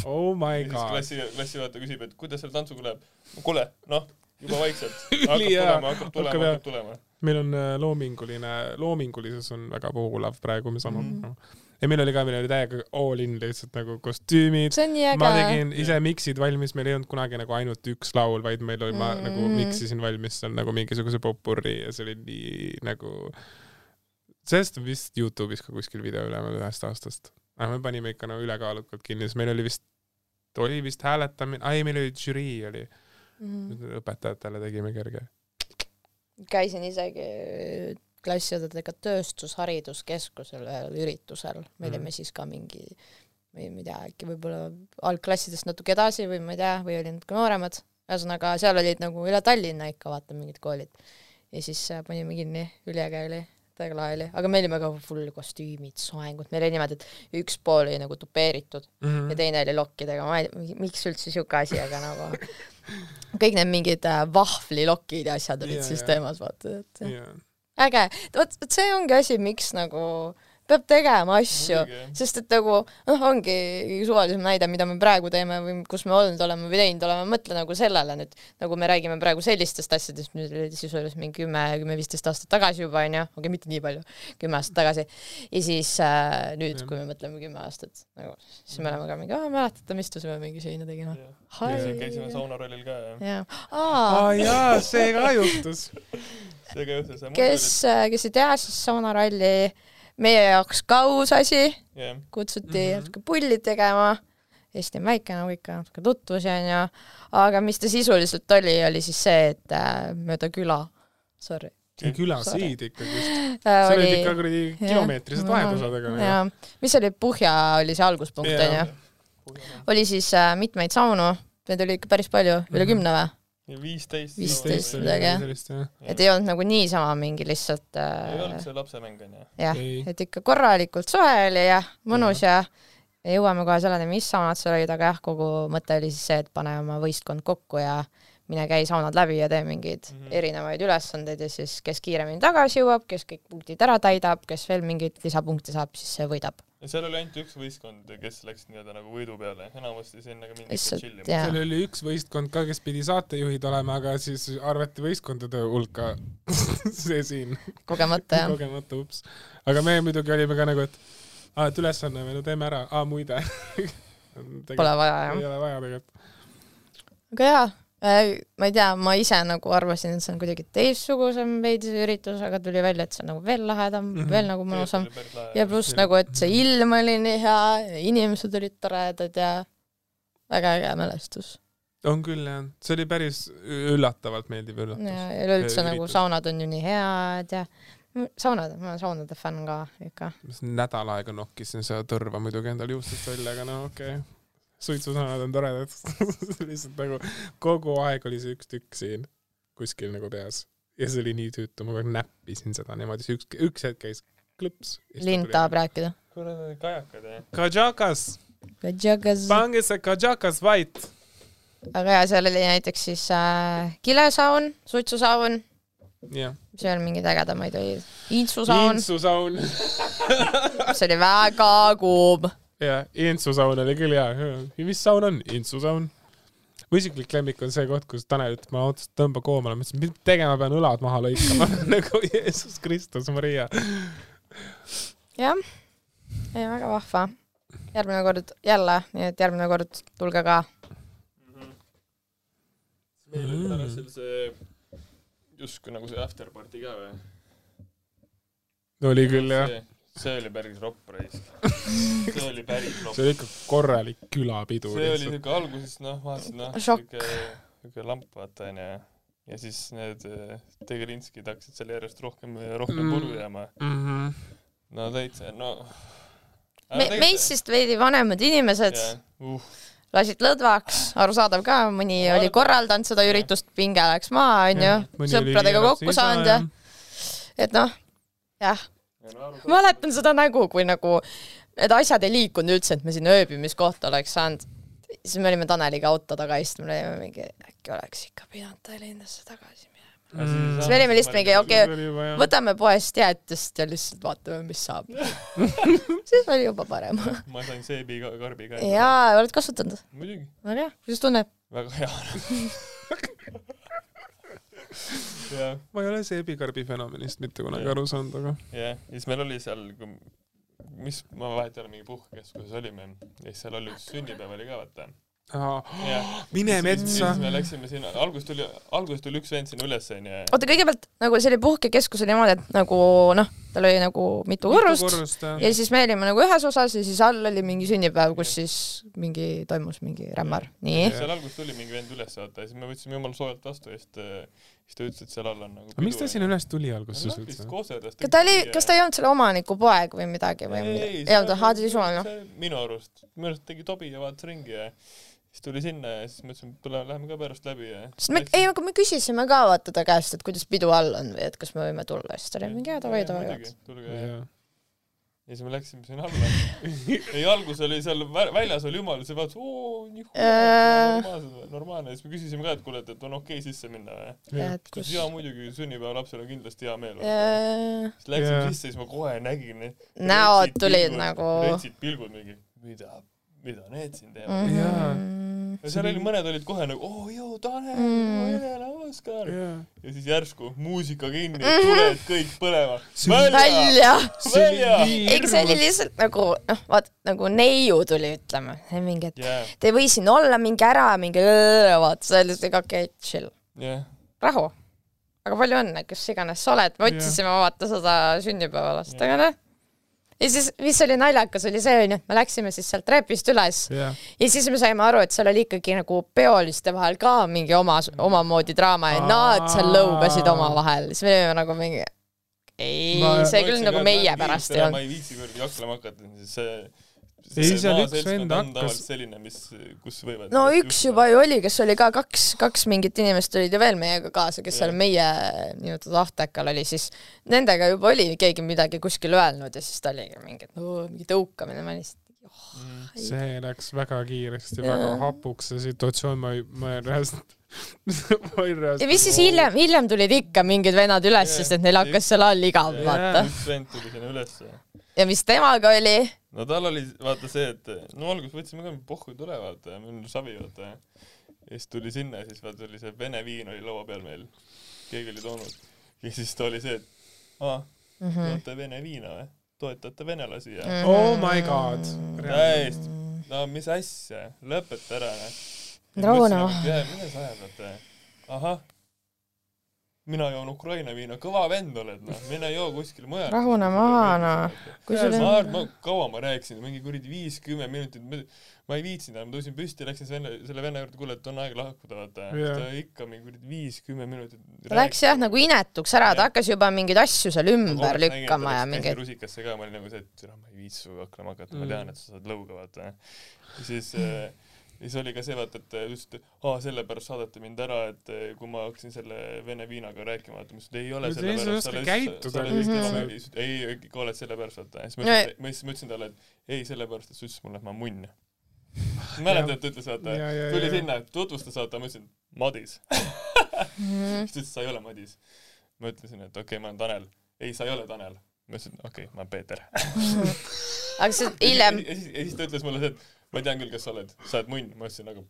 A: oh my god,
B: klassi, klassijuhataja küsib, et kuidas selle tantsuga läheb. kuule, noh, juba vaikselt. hakkab tulema, hakkab tulema, hakkab tulema.
A: meil on äh, loominguline, loomingulisus on väga voolav praegu, me saame
B: Mhm.
A: aru. ja meil oli ka, meil oli täiega all in lihtsalt nagu kostüümid, ma tegin ise miksid valmis, meil ei olnud kunagi nagu ainult üks laul, vaid meil oli, ma
C: Mm.
A: nagu miksisin valmis seal nagu mingisuguse popurri ja see oli nii nagu, sellest on vist Youtube'is ka kuskil video üleval ühest aastast. aga me panime ikka nagu ülekaalukalt kinni, sest meil oli vist, oli vist hääletamine, ei meil oli žürii oli,
C: Mhm.
A: õpetajatele tegime kerge.
C: käisin isegi klassiõdedega Tööstushariduskeskusel ühel üritusel, me
A: Mhm.
C: olime siis ka mingi või ma ei tea, äkki võib-olla algklassidest natuke edasi või ma ei tea, või olid natuke nooremad, ühesõnaga seal olid nagu üle Tallinna ikka vaata mingid koolid ja siis äh, panime kinni, üliäge oli, täiega lahe oli, aga me olime ka full kostüümid, soengud, meil oli niimoodi, et üks pool oli nagu tupeeritud
A: Mhm.
C: ja teine oli lokkidega, ma ei tea, miks üldse siuke asi, aga nagu kõik need mingid äh, vahvlilokid ja asjad olid
A: Jaa,
C: siis
A: jaa.
C: teemas, vaata, et
A: jaa,
C: äge, vot vot see ongi asi, miks nagu peab tegema asju, sest et nagu noh, ongi suvalisem näide, mida me praegu teeme või kus me olnud oleme või teinud oleme, mõtle nagu sellele nüüd, nagu me räägime praegu sellistest asjadest, nüüd oli sisuliselt mingi kümme, kümme-viisteist aastat tagasi juba onju, okei, mitte nii palju, kümme aastat tagasi. ja siis äh, nüüd, kui me mõtleme kümme aastat, nagu siis me oleme ka mingi, aa mäletate, me istusime mingi seina tegime.
B: käisime saunarallil ka ja
C: jah,
A: aa
C: aa,
A: jaa, see ka juhtus.
B: see ka juhtus.
C: kes, kes ei tea, siis saunaralli meie jaoks ka uus asi
B: jah,
C: kutsuti
A: Mhm.
C: natuke pulli tegema. Eesti on väike nagu ikka, natuke tutvusi onju, aga mis ta sisuliselt oli, oli siis see, et äh, mööda küla, sorry
A: külasiid ikkagist.
C: äh,.
A: seal olid ikka kuradi kilomeetrised vahepusadega.
C: jaa, mis oli Puhja oli see alguspunkt onju, oli siis äh, mitmeid saunu, neid oli ikka päris palju, üle
A: Mhm.
C: kümne või?
B: Ja viisteist.
C: Viisteist midagi, jah. et ei olnud nagu niisama mingi lihtsalt
B: ei
C: äh,
B: olnud see lapsemäng onju.
C: jah,
A: ei,
C: et ikka korralikult soe oli ja mõnus ja, ja jõuame kohe selleni, mis saunad seal olid, aga jah, kogu mõte oli siis see, et pane oma võistkond kokku ja mine käi saunad läbi ja tee mingeid mm. -hmm. erinevaid ülesandeid ja siis kes kiiremini tagasi jõuab, kes kõik punktid ära täidab, kes veel mingeid lisapunkte saab, siis see võidab.
B: Seal oli ainult üks võistkond, kes läks nii-öelda nagu võidu peale, enamasti sinna ka
C: Lihtsalt,
B: tšillima.
A: seal oli üks võistkond ka, kes pidi saatejuhid olema, aga siis arvati võistkondade hulka see siin
C: kogemata jah.
A: kogemata, ups. aga me muidugi olime ka nagu, et aa, et ülesanne me no teeme ära, aa muide.
C: Pole vaja
A: ei
C: jah.
A: ole vaja tegelikult.
C: aga jaa, ma ei tea, ma ise nagu arvasin, et see on kuidagi teistsugusem veidi see üritus, aga tuli välja, et see on nagu veel lahedam mm,
A: Mhm.
C: -hmm. veel nagu mõnusam. ja pluss nagu, et see ilm oli nii hea ja inimesed olid toredad ja väga äge mälestus.
A: on küll jah, see oli päris üllatavalt meeldiv
C: ja
A: üllatus.
C: ja üleüldse nagu saunad on ju nii head ja saunad, ma olen saunade fänn ka ikka.
A: nädal aega nokkisin seda tõrva muidugi endal juustest välja, aga no okei okay.. Suitsusaunad on toredad. lihtsalt nagu kogu aeg oli see üks tükk siin kuskil nagu peas ja see oli nii tüütu, ma kogu aeg näppisin seda niimoodi, siis üks, üks hetk käis klõps.
C: lind tahab rääkida.
B: kuradi kajakad jah.
A: Kajakas,
C: Kajakas.
A: pange see Kajakas vait.
C: aga jaa, seal oli näiteks siis äh, kilesaun, suitsusaun, mis veel mingeid ägedamaid olid. iintsusaun,
A: Intsusaun.
C: see oli väga kuum.
A: jah, Intsusaun oli küll hea. mis saun on? Intsusaun. mu isiklik lemmik on see koht, kus Tanel ütleb, ma otseselt tõmba koomale, ma ütlesin, mis tegema pean, õlad maha lõikama nagu Jeesus Kristus Maria.
C: jah, ei väga vahva. järgmine kord jälle, nii et järgmine kord tulge ka.
B: meil oli seal see justkui nagu see after party ka või?
A: oli küll jah.
B: See oli päris ropp raisk. see oli päris ropp
A: see. oli ikka korralik külapidu
B: see oli
A: lihtsalt.
B: siuke alguses noh, vaatasin noh, siuke, siuke lamp vaata onju. ja siis need eh, Tegelinskid hakkasid seal järjest rohkem ja rohkem
A: Mm.
B: puru jääma.
A: Mhm.
B: no täitsa, no.
C: me, meist veidi vanemad inimesed
B: uh,.
C: lasid lõdvaks, arusaadav ka, mõni
B: Ma
C: oli korraldanud seda üritust, pinge läks maha, onju, sõpradega kokku saanud ja, et noh, jah, mäletan seda nägu, kui nagu need asjad ei liikunud üldse, et me sinna ööbimiskohta oleks saanud. siis me olime Taneliga auto taga istunud, me olime mingi, äkki oleks ikka pidanud Tallinnasse tagasi minema.
A: Mm.
C: siis me olime lihtsalt mingi, okei okay,, võtame poest jäätist ja lihtsalt vaatame, mis saab. siis oli juba parem.
B: ma sain seebi ka, karbi ka.
C: jaa, oled kasutanud?
B: muidugi,
C: väga hea, kuidas tunneb?
B: väga hea. jah,
A: ma ei ole seebikarbi fenomenist mitte kunagi aru saanud, aga
B: jah, ja siis meil oli seal, mis, ma vahet ei ole, mingi puhkekeskuses olime ja siis seal oli üks sünnipäev oli ka vaata.
A: Mine metsa.
B: siis me läksime sinna, alguses tuli, alguses tuli üks vend sinna üles onju.
C: oota, kõigepealt nagu see oli puhkekeskus oli niimoodi, et nagu noh, tal oli nagu mitu korrust.
A: korrust jah.
C: Ja siis me olime nagu ühes osas ja siis all oli mingi sünnipäev, kus siis mingi toimus mingi rämmar, nii.
B: seal alguses tuli mingi vend üles vaata. Ja siis me võtsime jumala soojalt vastu ja siis siis ta ütles, et seal all on nagu
A: aga miks ta sinna üles tuli alguses
B: üldse?
C: kas ta oli, kas ta ei olnud selle omaniku poeg või midagi või midagi? ei olnud, ahah, ta oli suvaline.
B: minu arust, minu arust tegi tobi ja vaatas ringi ja siis tuli sinna ja siis mõtlesime, et tule, lähme ka pärast läbi ja
C: sest me, ei, aga me küsisime ka vaata ta käest, et kuidas pidu all on või et kas me võime tulla, siis ta oli mingi jaa, davai, davai, davai.
B: tulge. Ja ja siis me läksime sinna alla. ei, alguses oli seal vä- väljas oli jumal, siis vaatas, oo, nii
C: Äh.
B: normaalne, normaalne, siis me küsisime ka, et kuule, et, et on okei okay sisse minna või?
C: kus
B: jaa, muidugi, sünnipäevalapsel on kindlasti hea meel.
C: Äh,
B: siis läksime
A: Jaa.
B: sisse, siis ma kohe nägin,
C: näod tulid nagu
B: retsid pilgud mingi, mida, mida need siin teevad.
C: Mm,.
B: Ja seal oli, mõned olid kohe nagu, oo joo, Tanel
C: Mm.,
B: Helena, Oskar.
A: jaa.
B: ja siis järsku muusika kinni, tuled kõik põlema.
C: Välja.
B: Välja!
C: ei, see oli lihtsalt nagu noh, vaat nagu neiu tuli, ütleme, mingi, et
B: jah,
C: te ei või siin olla, minge ära, minge, vaata, see oli lihtsalt okei okay,, chill,
B: jah.
C: rahu. aga palju õnne, kes iganes sa oled, me otsisime vaata seda sünnipäevalast, aga noh. Ja siis, mis oli naljakas, oli see onju, et me läksime siis sealt trepist üles.
A: Jah,
C: ja siis me saime aru, et seal oli ikkagi nagu peoliste vahel ka mingi oma, omamoodi draama ja nad seal lõugasid omavahel, siis me olime nagu mingi ei see küll nagu meie pärast ei olnud.
B: ma ei viitsi kuradi kaklema hakata, see
A: Ei, seal üks vend hakkas-
B: selline, mis, kus võivad
C: no üks juba ju oli, kes oli ka kaks, kaks mingit inimest olid ju veel meiega kaasa, kes seal
B: Jah.
C: meie nii-öelda tahtekal oli, siis nendega juba oli keegi midagi kuskil öelnud ja siis ta oligi mingi, et no mingi tõukamine, ma lihtsalt
B: mm..
A: see läks väga kiiresti, väga hapuks see situatsioon, ma ei, ma ei reaalselt,
C: ja mis siis hiljem, hiljem tulid ikka mingid vennad üles,
B: Jah.
C: sest et neil hakkas seal all igav, vaata.
B: üks vend tuli sinna ülesse.
C: ja mis temaga oli?
B: No tal oli vaata see, et no alguses võtsime ka, pohhu ei tule vaata, meil on savi vaata. ja siis tuli sinna ja siis vaata oli see vene viin oli laua peal meil. keegi oli toonud. ja siis ta oli see, et aa,
C: Mhm.
B: joote vene viina või? toetate venelasi ja
C: Mm.
A: Oh my god.
B: täiesti, no mis asja, lõpeta ära.
C: Rahune maha.
B: mida sa ajad, vaata. ahah, mina joon Ukraina viina, kõva vend oled, noh, mine joo kuskile mujale.
C: rahune maha, noh.
B: ma arvan, ma, kaua ma rääkisin, mingi kuradi viis-kümme minutit, ma ei viitsinud enam, tõusin püsti, läksin selle, selle venna juurde, kuule, et on aeg lahkuda, vaata
A: Jah.
B: ta ikka mingi kuradi viis-kümme minutit
C: ta läks jah nagu inetuks ära, ta hakkas juba mingeid asju seal ümber lükkama ja mingeid
B: rusikasse ka, ma olin nagu see, et ma ei viitsi sinuga hakkama hakata, ma
A: Mm.
B: tean, et sa saad lõuga, vaata. ja siis äh, ja siis oli ka see, vaata, et ütles, et aa, sellepärast saadeti mind ära, et eh, kui ma hakkasin selle vene viinaga rääkima, vaata, ma ütlesin, et ei ole sellepärast,
A: oska käituda
C: lihtsalt.
B: lihtsalt. ei, ikka oled sellepärast, vaata. ja siis ma ütlesin, ma siis ma ütlesin talle, et ei, sellepärast, et sa ütlesid mulle, et ma olen munn. mäletad, et ta ütles, vaata tuli sinna, tutvustas, vaata, ma ütlesin, Madis.
C: Mhm.
B: siis ta ütles, sa ei ole Madis. ma ütlesin, et okei okay,, ma olen Tanel. ei, sa ei ole Tanel. ma ütlesin, okei okay,, ma olen Peeter.
C: aga see hiljem,
B: ja siis, ja siis ta ütles mulle see, et ma tean küll, kes sa oled, sa oled munn. ma ütlesin nagu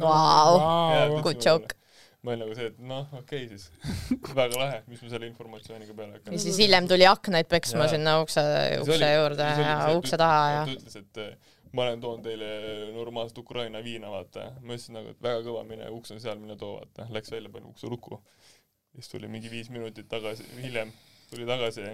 C: vau, good joke.
B: ma olin nagu see, et noh, okei okay, siis. väga lahe, mis ma selle informatsiooniga peale hakkan
C: ja. siis hiljem tuli aknaid peksma sinna ukse, ukse juurde ja ukse taha ja
B: ta ütles, et eh, ma olen toonud teile normaalset Ukraina viina, vaata. ma ütlesin nagu, et väga kõva, mine, uks on seal, mine too, vaata. Läks välja, pani ukse lukku. siis tuli mingi viis minutit tagasi, hiljem tuli tagasi.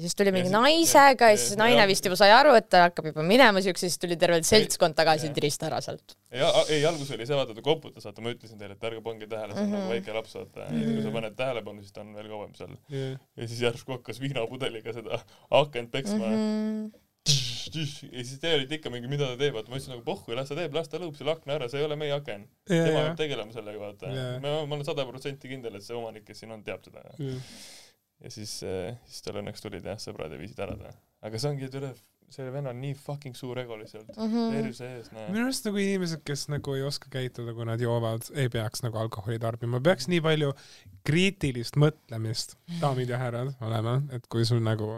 C: siis tuli mingi naisega ja siis naine vist juba sai aru, et ta hakkab juba minema siukse, siis tuli terve seltskond tagasi tirista ära sealt.
B: ja ei, alguses oli see, vaata, ta koputas, vaata, ma ütlesin teile, et ärge pange tähele, see on
C: Mhm.
B: nagu väike laps, vaata. ja siis, kui sa paned tähelepanu, siis ta on veel kauem seal. ja siis järsku hakkas viinapudeliga seda akent peksma mm.
C: Mhm.
B: -hmm. ja siis te olite ikka mingi, mida ta teeb, vaata, ma ütlesin nagu pohhu, las ta teeb, las ta lõõb selle akna ära, see ei ole meie aken. tema peab tegelema sellega, vaata
A: Jaa..
B: ma, ma olen sada protsenti kindel, et see omanik, kes siin on, teab seda. Ja siis, siis tal õnneks tulid jah, sõbrad ja viisid ära ta. aga see ongi, et üle, see venna on nii fucking suur ego lihtsalt.
C: Mhm.
B: perse ees, noh.
A: minu arust nagu inimesed, kes nagu ei oska käituda, kui nad joovad, ei peaks nagu alkoholi tarbima, peaks nii palju kriitilist mõtlemist, daamid ja härrad, olema, et kui sul nagu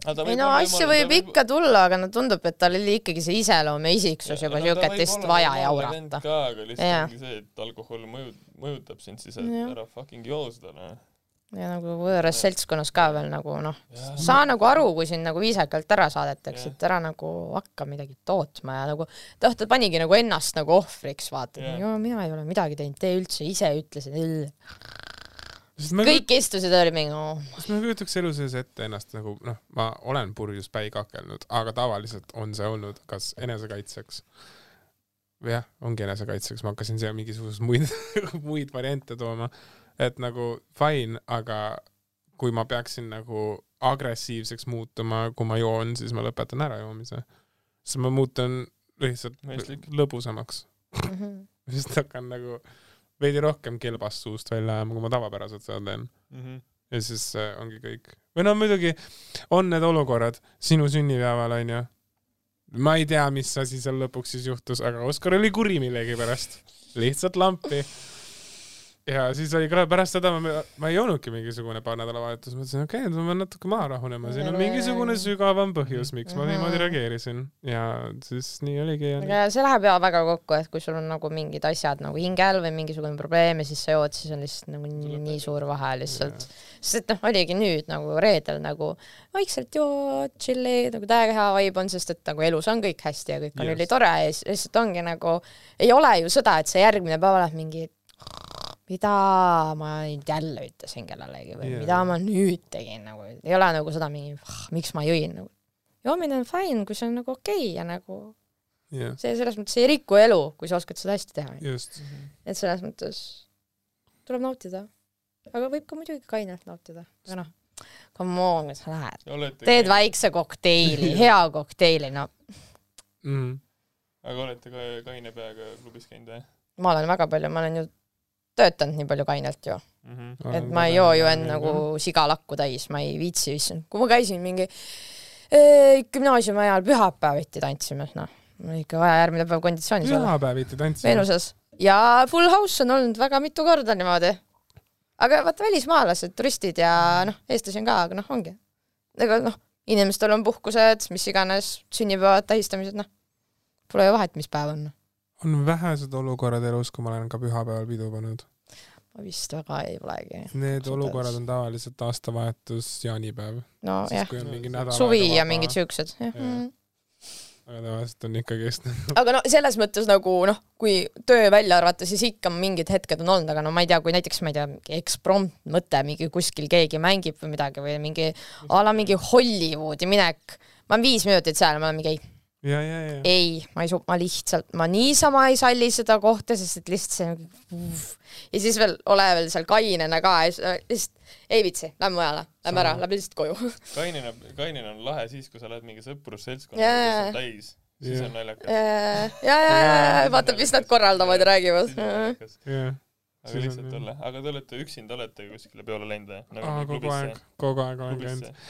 C: ei no asju võib ikka tulla, aga no tundub, et tal oli ikkagi see iseloom ja isiksus juba siuke, et lihtsalt vaja jaurata.
B: ka, aga lihtsalt ongi see, et alkohol mõjut-, mõjutab sind siis, ära fucking joo seda, noh.
C: Ja nagu võõras seltskonnas ka veel nagu noh, saa nagu aru, kui sind nagu viisakalt ära saadetakse, et ära nagu hakka midagi tootma ja nagu noh, ta panigi nagu ennast nagu ohvriks, vaata. Mina ei ole midagi teinud, te üldse ise ütlesite, kõik istusid ja oli mingi oh,
A: sest ma kujutaks elu sees ette ennast nagu noh, ma olen purjus päi kakelnud, aga tavaliselt on see olnud kas enesekaitseks või jah, ongi enesekaitseks, ma hakkasin siia mingisuguseid muid, muid variante tooma, et nagu fine, aga kui ma peaksin nagu agressiivseks muutuma, kui ma joon, siis ma lõpetan ära joomise. siis ma muutun lihtsalt
B: Mõistlik.
A: lõbusamaks,
C: mm. -hmm.
A: sest hakkan nagu veidi rohkem kelbast suust välja ajama, kui ma tavapäraselt seda teen
B: Mhm.
A: ja siis äh, ongi kõik. või no muidugi on need olukorrad sinu sünnipäeval onju. ma ei tea, mis asi seal lõpuks siis juhtus, aga Oskar oli kuri millegipärast, lihtsalt lampi. Ja siis oli ka pärast seda ma, ma ei joonudki mingisugune paar nädalavahetust, mõtlesin, okei okay,, ma pean natuke maha rahunema, siin on mingisugune sügavam põhjus, miks ma niimoodi reageerisin. Ja siis nii oligi ja
C: aga see läheb ja väga kokku, et kui sul on nagu mingid asjad nagu hingel või mingisugune probleem ja siis sa jood, siis on lihtsalt nagu nii, nii suur vahe lihtsalt. sest et noh, oligi nüüd nagu reedel nagu vaikselt joo, chill'i, nagu täiega hea vibe on, sest et nagu elus on kõik hästi ja kõik on
A: Just.
C: ülitore ja siis lihtsalt ongi nagu, ei ole ju seda, et sa järgmine päev oled mingi mida ma nüüd jälle ütlesin kellelegi või yeah. mida ma nüüd tegin nagu, ei ole nagu seda mingi, miks ma jõin nagu. joomine on fine, kui see on nagu okei okay ja nagu
A: jah,
C: see selles mõttes ei riku elu, kui sa oskad seda hästi teha.
A: just.
C: et selles mõttes tuleb nautida. aga võib ka muidugi kainelt nautida, aga noh, come on, kui sa lähed, teed väikse kokteili, hea kokteili, no
A: mm..
B: aga olete ka kaine peaga klubis käinud või
C: ma olen väga palju, ma olen ju töötanud nii palju kainelt ju,
B: mm? -hmm.
C: et ma ei joo ju end nagu sigalakku täis, ma ei viitsi, issand, kui ma käisin mingi eh, gümnaasiumi ajal pühapäeviti tantsime, noh, mul oli ikka vaja järgmine päev konditsioonis olla.
A: pühapäeviti tantsime.
C: Veenuses ja Full House on olnud väga mitu korda niimoodi. aga vaata välismaalased, turistid ja noh, eestlasi on ka, aga noh, ongi. ega noh, inimestel on puhkused, mis iganes, sünnipäevad, tähistamised, noh. Pole ju vahet, mis päev on.
A: On vähesed olukorrad elus, kui ma olen ka pühapäeval pidu pannud.
C: ma vist väga ei olegi.
A: Need olukorrad on tavaliselt aastavahetus, jaanipäev.
C: no
A: siis
C: jah,
A: kui on mingi nädal
C: suvi ja
A: vaba.
C: mingid siuksed, jah
A: Jah.
C: mm..
A: aga tavaliselt on ikkagist
C: aga no selles mõttes nagu noh, kui töö välja arvata, siis ikka mingid hetked on olnud, aga no ma ei tea, kui näiteks ma ei tea, mingi eksprompt mõte, mingi kuskil keegi mängib või midagi või mingi a la mingi Hollywoodi minek. ma olen viis minutit seal, ma olen mingi ei,
A: ja, ja, ja.
C: ei, ma ei su-, ma lihtsalt, ma niisama ei salli seda kohta, sest et lihtsalt see nagu ja siis veel ole veel seal kainena ka lihtsalt ei viitsi, lähme mujale, lähme ära, lähme lihtsalt koju.
B: kainena, kainena on lahe siis, kui sa lähed mingi sõprusseltskonnaga, kes on täis, siis on naljakas.
C: ja, ja, ja, ja vaata, mis nad korraldavad ja räägivad.
B: aga lihtsalt olla, aga te olete üksinda, olete kuskile peole läinud või?
A: Aa, kogu aeg, kogu aeg olen käinud.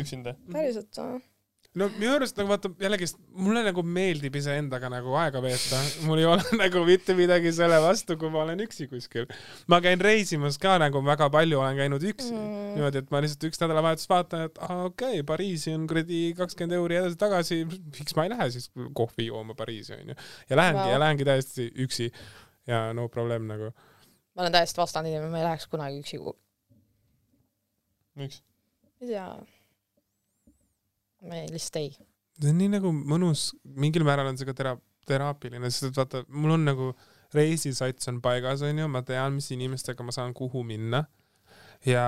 B: üksinda.
C: päriselt,
A: no minu arust nagu vaata jällegi mulle nagu meeldib iseendaga nagu aega veeta, mul ei ole nagu mitte midagi selle vastu, kui ma olen üksi kuskil. ma käin reisimas ka nagu väga palju olen käinud üksi mm. Niimoodi, et ma lihtsalt üks nädalavahetus vaatan, et aa okei okay,, Pariisi on kuradi kakskümmend euri edasi-tagasi, miks ma ei lähe siis kohvi jooma Pariisi onju. ja lähengi wow. ja lähengi täiesti üksi ja no probleem nagu.
C: ma olen täiesti vastane inimene, ma ei läheks kunagi üksi kuhugi.
B: miks?
C: ei tea. Ma ei, lihtsalt ei.
A: see on nii nagu mõnus, mingil määral on see ka tera-, teraapiline, sest et vaata, mul on nagu reisisats on paigas, onju, ma tean, mis inimestega ma saan kuhu minna ja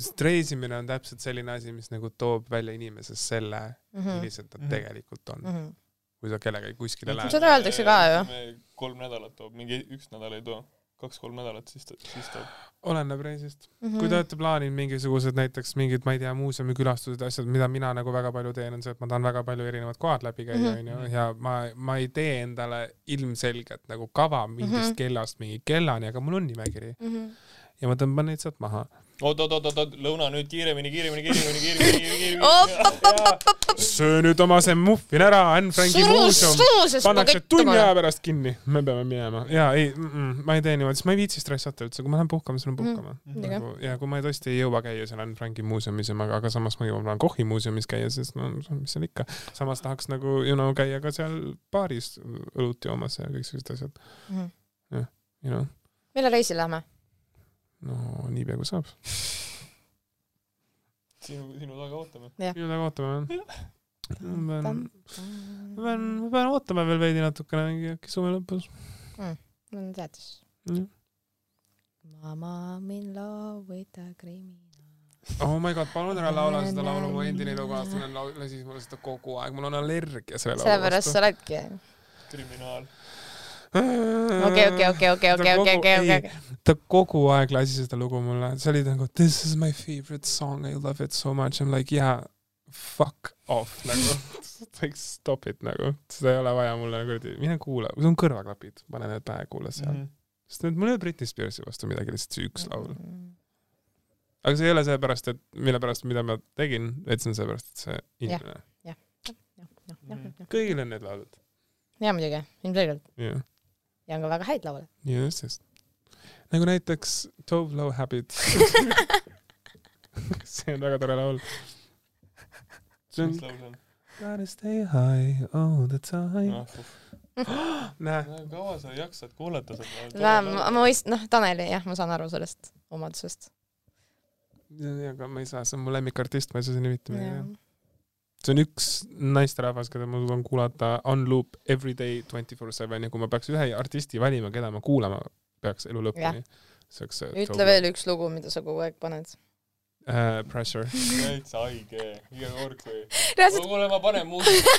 A: sest reisimine on täpselt selline asi, mis nagu toob välja inimeses selle, millised nad
B: Mhm.
A: tegelikult on,
C: Mhm.
A: kui sa kellegagi kuskile lähed.
C: Seda öeldakse ka ju..
B: kolm nädalat toob, mingi üks nädal ei too, kaks-kolm nädalat, siis ta, siis toob.
A: oleneb reisist.
C: Mhm.
A: kui te olete plaaninud mingisugused näiteks mingid, ma ei tea, muuseumikülastused, asjad, mida mina nagu väga palju teen, on see, et ma tahan väga palju erinevad kohad läbi käia,
C: Mhm.
A: onju, ja ma, ma ei tee endale ilmselgelt nagu kava mingist
C: Mhm.
A: kellast mingi kellani, aga mul on nimekiri
C: Mhm.
A: ja ma tõmban neid sealt maha.
B: oot, oot, oot, oot, oot, lõuna nüüd kiiremini, kiiremini, kiiremini, kiiremini, kiiremini,
A: söö nüüd oma see muffin ära, Anne Franki muuseum. pannakse tunni aja pärast kinni, me peame minema. Ja ei mm, -mm, ma ei tee niimoodi, sest ma ei viitsi stressata üldse, kui ma lähen puhkama, siis lähen puhkama.
C: Mhm.
A: nagu, ja kui ma tõesti ei jõua käia seal Anne Franki muuseumis ja ma, aga samas ma jõuan Kochi muuseumis käia, sest no mis seal ikka, samas tahaks nagu you know käia ka seal baaris õlut joomas ja kõik sellised asjad, you know,
C: millal reisile lähme?
A: No niipea kui saab.
B: sinu, sinu taga ootame.
A: minu taga ootame jah. ma pean, ma pean, ma pean ootama veel veidi natukene, mingi äkki suve lõpus.
C: no teadis.
A: Jah.
C: Mama I'm in love with a criminal.
A: oh my god, palun ära laula seda laulu, mu endine elukaaslane lau- lasis mulle seda kogu aeg, mul on allergia selle laulu
C: sellepärast sa oledki.
B: kriminaal.
C: okei, okei, okei, okei, okei, okei, okei, okei.
A: ta kogu aeg lasi seda lugu mulle, see oli nagu this is my favorite song, I love it so much, I m like yeah, fuck off nagu, like stop it nagu, seda ei ole vaja mulle kuradi, mine kuula, sul on kõrvaklapid, pane need pähe, kuula seal mm. -hmm. sest need, mul ei ole Britney Spearsi vastu midagi, lihtsalt see üks laul.
C: Mm.
A: aga see ei ole seepärast, et mille pärast, mida ma tegin, vaid see on seepärast, et see inimene. kõigil on need laulud.
C: ja muidugi, ilmselgelt.
A: jah,
C: ja on ka väga häid laule.
A: just, just. nagu näiteks Tove Lo Habit. see on väga tore laul. see on
B: mis laul see on?
A: Gotta stay high all the time.
B: ah,
A: näe,
B: kaua sa jaksad kuulata seda?
C: ma, ma, ma mõist-, noh, Taneli, jah, ma saan aru sellest omadusest.
A: aga ma ei saa, see on mu lemmikartist, ma ei saa mitte midagi. See on üks naisterahvas, keda ma suudan kuulata on loop every day twenty four seven ja kui ma peaks ühe artisti valima, keda ma kuulama peaks elu lõpuni, see oleks see
C: ütle veel üks lugu, mida sa kogu aeg paned.
A: uh,. Pressure.
B: täitsa haige, iga kord kui.
C: reaalselt,
B: kuule, ma panen muusikat.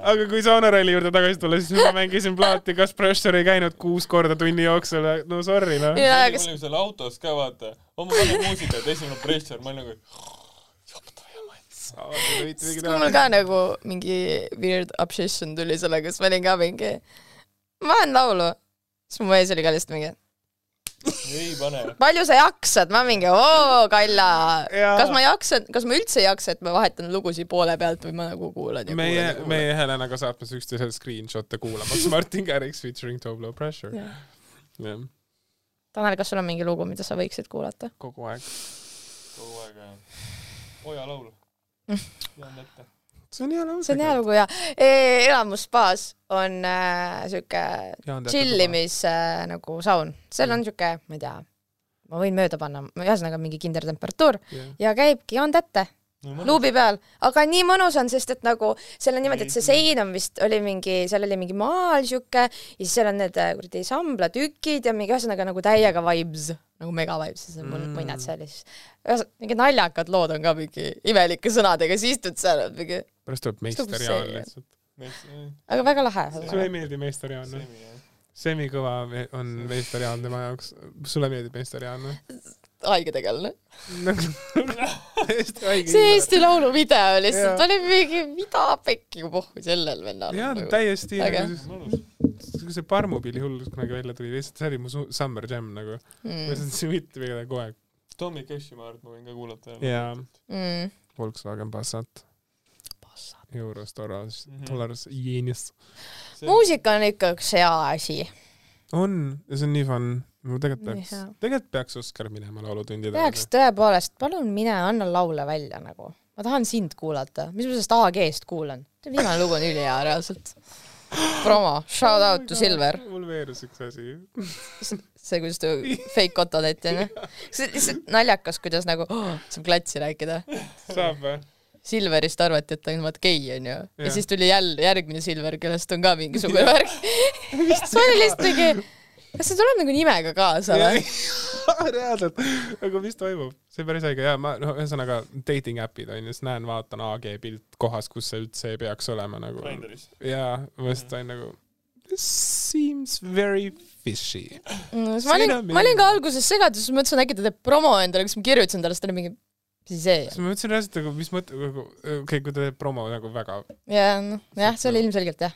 A: aga kui Sonorelli juurde tagasi tulla, siis ma mängisin plaati, kas Pressure ei käinud kuus korda tunni jooksul, no sorry noh.
C: Jaa,
B: mul
C: kas-
B: oli seal autos ka vaata, oh ma panen muusikat, esimene pressure, ma olin nagu.
C: Mul ka nagu mingi weird obsession tuli sellega, siis ma olin ka mingi, ma panen laulu. siis mu mees oli ka lihtsalt mingi,
B: ei pane.
C: palju sa jaksad, ma mingi oo Kalla, kas ma jaksan, kas ma üldse ei jaksa, et ma vahetan lugusid poole pealt või ma nagu kuulan ja
A: meie
C: kuulan ja, kuulan.
A: meie Helenaga saatmas üksteisele screenshot'e kuulamas Martin Garrix featuring Top Low Pressure. jah,
C: Tanel, kas sul on mingi lugu, mida sa võiksid kuulata?
A: kogu aeg.
B: kogu aeg jah. Oja laul.
A: see on hea laul.
C: see on hea. lugu ja e elamusspaas on äh, siuke chillimis äh, nagu saun, seal on siuke, ma ei tea, ma võin mööda panna, ühesõnaga mingi kindel temperatuur ja käibki joon tätte luubi peal, aga nii mõnus on, sest et nagu seal on niimoodi, et see sein on vist oli mingi, seal oli mingi maal siuke ja siis seal on need äh, kuradi samblatükid ja mingi ühesõnaga nagu täiega vibes, nagu mega vibes, siis on
A: Mm.
C: muinad seal ja siis ühesõnaga mingid naljakad lood on ka mingi imelike sõnadega, siis istud seal mingi,
A: pärast tuleb meister
C: Tubli
A: Jaan
C: see.
A: lihtsalt.
C: aga väga lahe.
A: sulle ei meeldi meister Jaan või?
B: semi jah.
A: semikõva on meister Jaan tema jaoks. sulle meeldib meister Jaan või?
C: Haige tegelane. see Eesti Laulu video lihtsalt
A: Jaa.
C: oli mingi, mida pekki pohhu sellel vennal
A: jaa täiesti
C: Äge.
A: nagu Parmupilli hullus kunagi välja tuli lihtsalt see oli mu su- summer jam nagu ma
C: mm.
A: lihtsalt see võtti meile kogu aeg
B: Tommy Cashi ma arvan, et ma võin ka kuulata.
A: jaa
C: Mm.
A: Volkswagen Passat Euros Toros
B: Mhm.
A: Dollars Yenis
C: muusika on ikka üks hea asi.
A: on ja see on nii fun ma tegelikult peaks tegelikult peaks Oskar minema laulutundidele
C: peaks tõepoolest, palun mine anna laule välja nagu. ma tahan sind kuulata, mis ma sellest AG-st kuulan? viimane lugu on ülihea reaalselt. promo, shout out to Silver.
A: mul veerus üks asi
C: see, kuidas ta fake Otto tehti onju. see on lihtsalt naljakas, kuidas nagu oh, saab klatsi rääkida.
A: saab või
C: Silverist arvati, et ta on vaat gei onju. ja siis tuli jälle järgmine Silver, kellest on ka mingisugune värk. see oli lihtsalt mingi, kas see tuleb nagu nimega kaasa või?
A: reaalselt, aga mis toimub, see on päris õige ja ma noh, ühesõnaga dating äpid on ju, siis näen, vaatan AG pilt kohas, kus see üldse ei peaks olema nagu
B: Grinderis.
A: ja ma just sain nagu this seems very fishy.
C: Mm, siis ma olin
A: on,
C: ma olin ka alguses segaduses, mõtlesin äkki ta teeb promo endale, kas ma kirjutasin talle, siis ta oli mingi, mis see
A: siis ma mõtlesin reaalselt nagu, mis mõte, nagu okei okay,, kui ta teeb promo nagu väga
C: ja noh, jah, see oli ilmselgelt jah.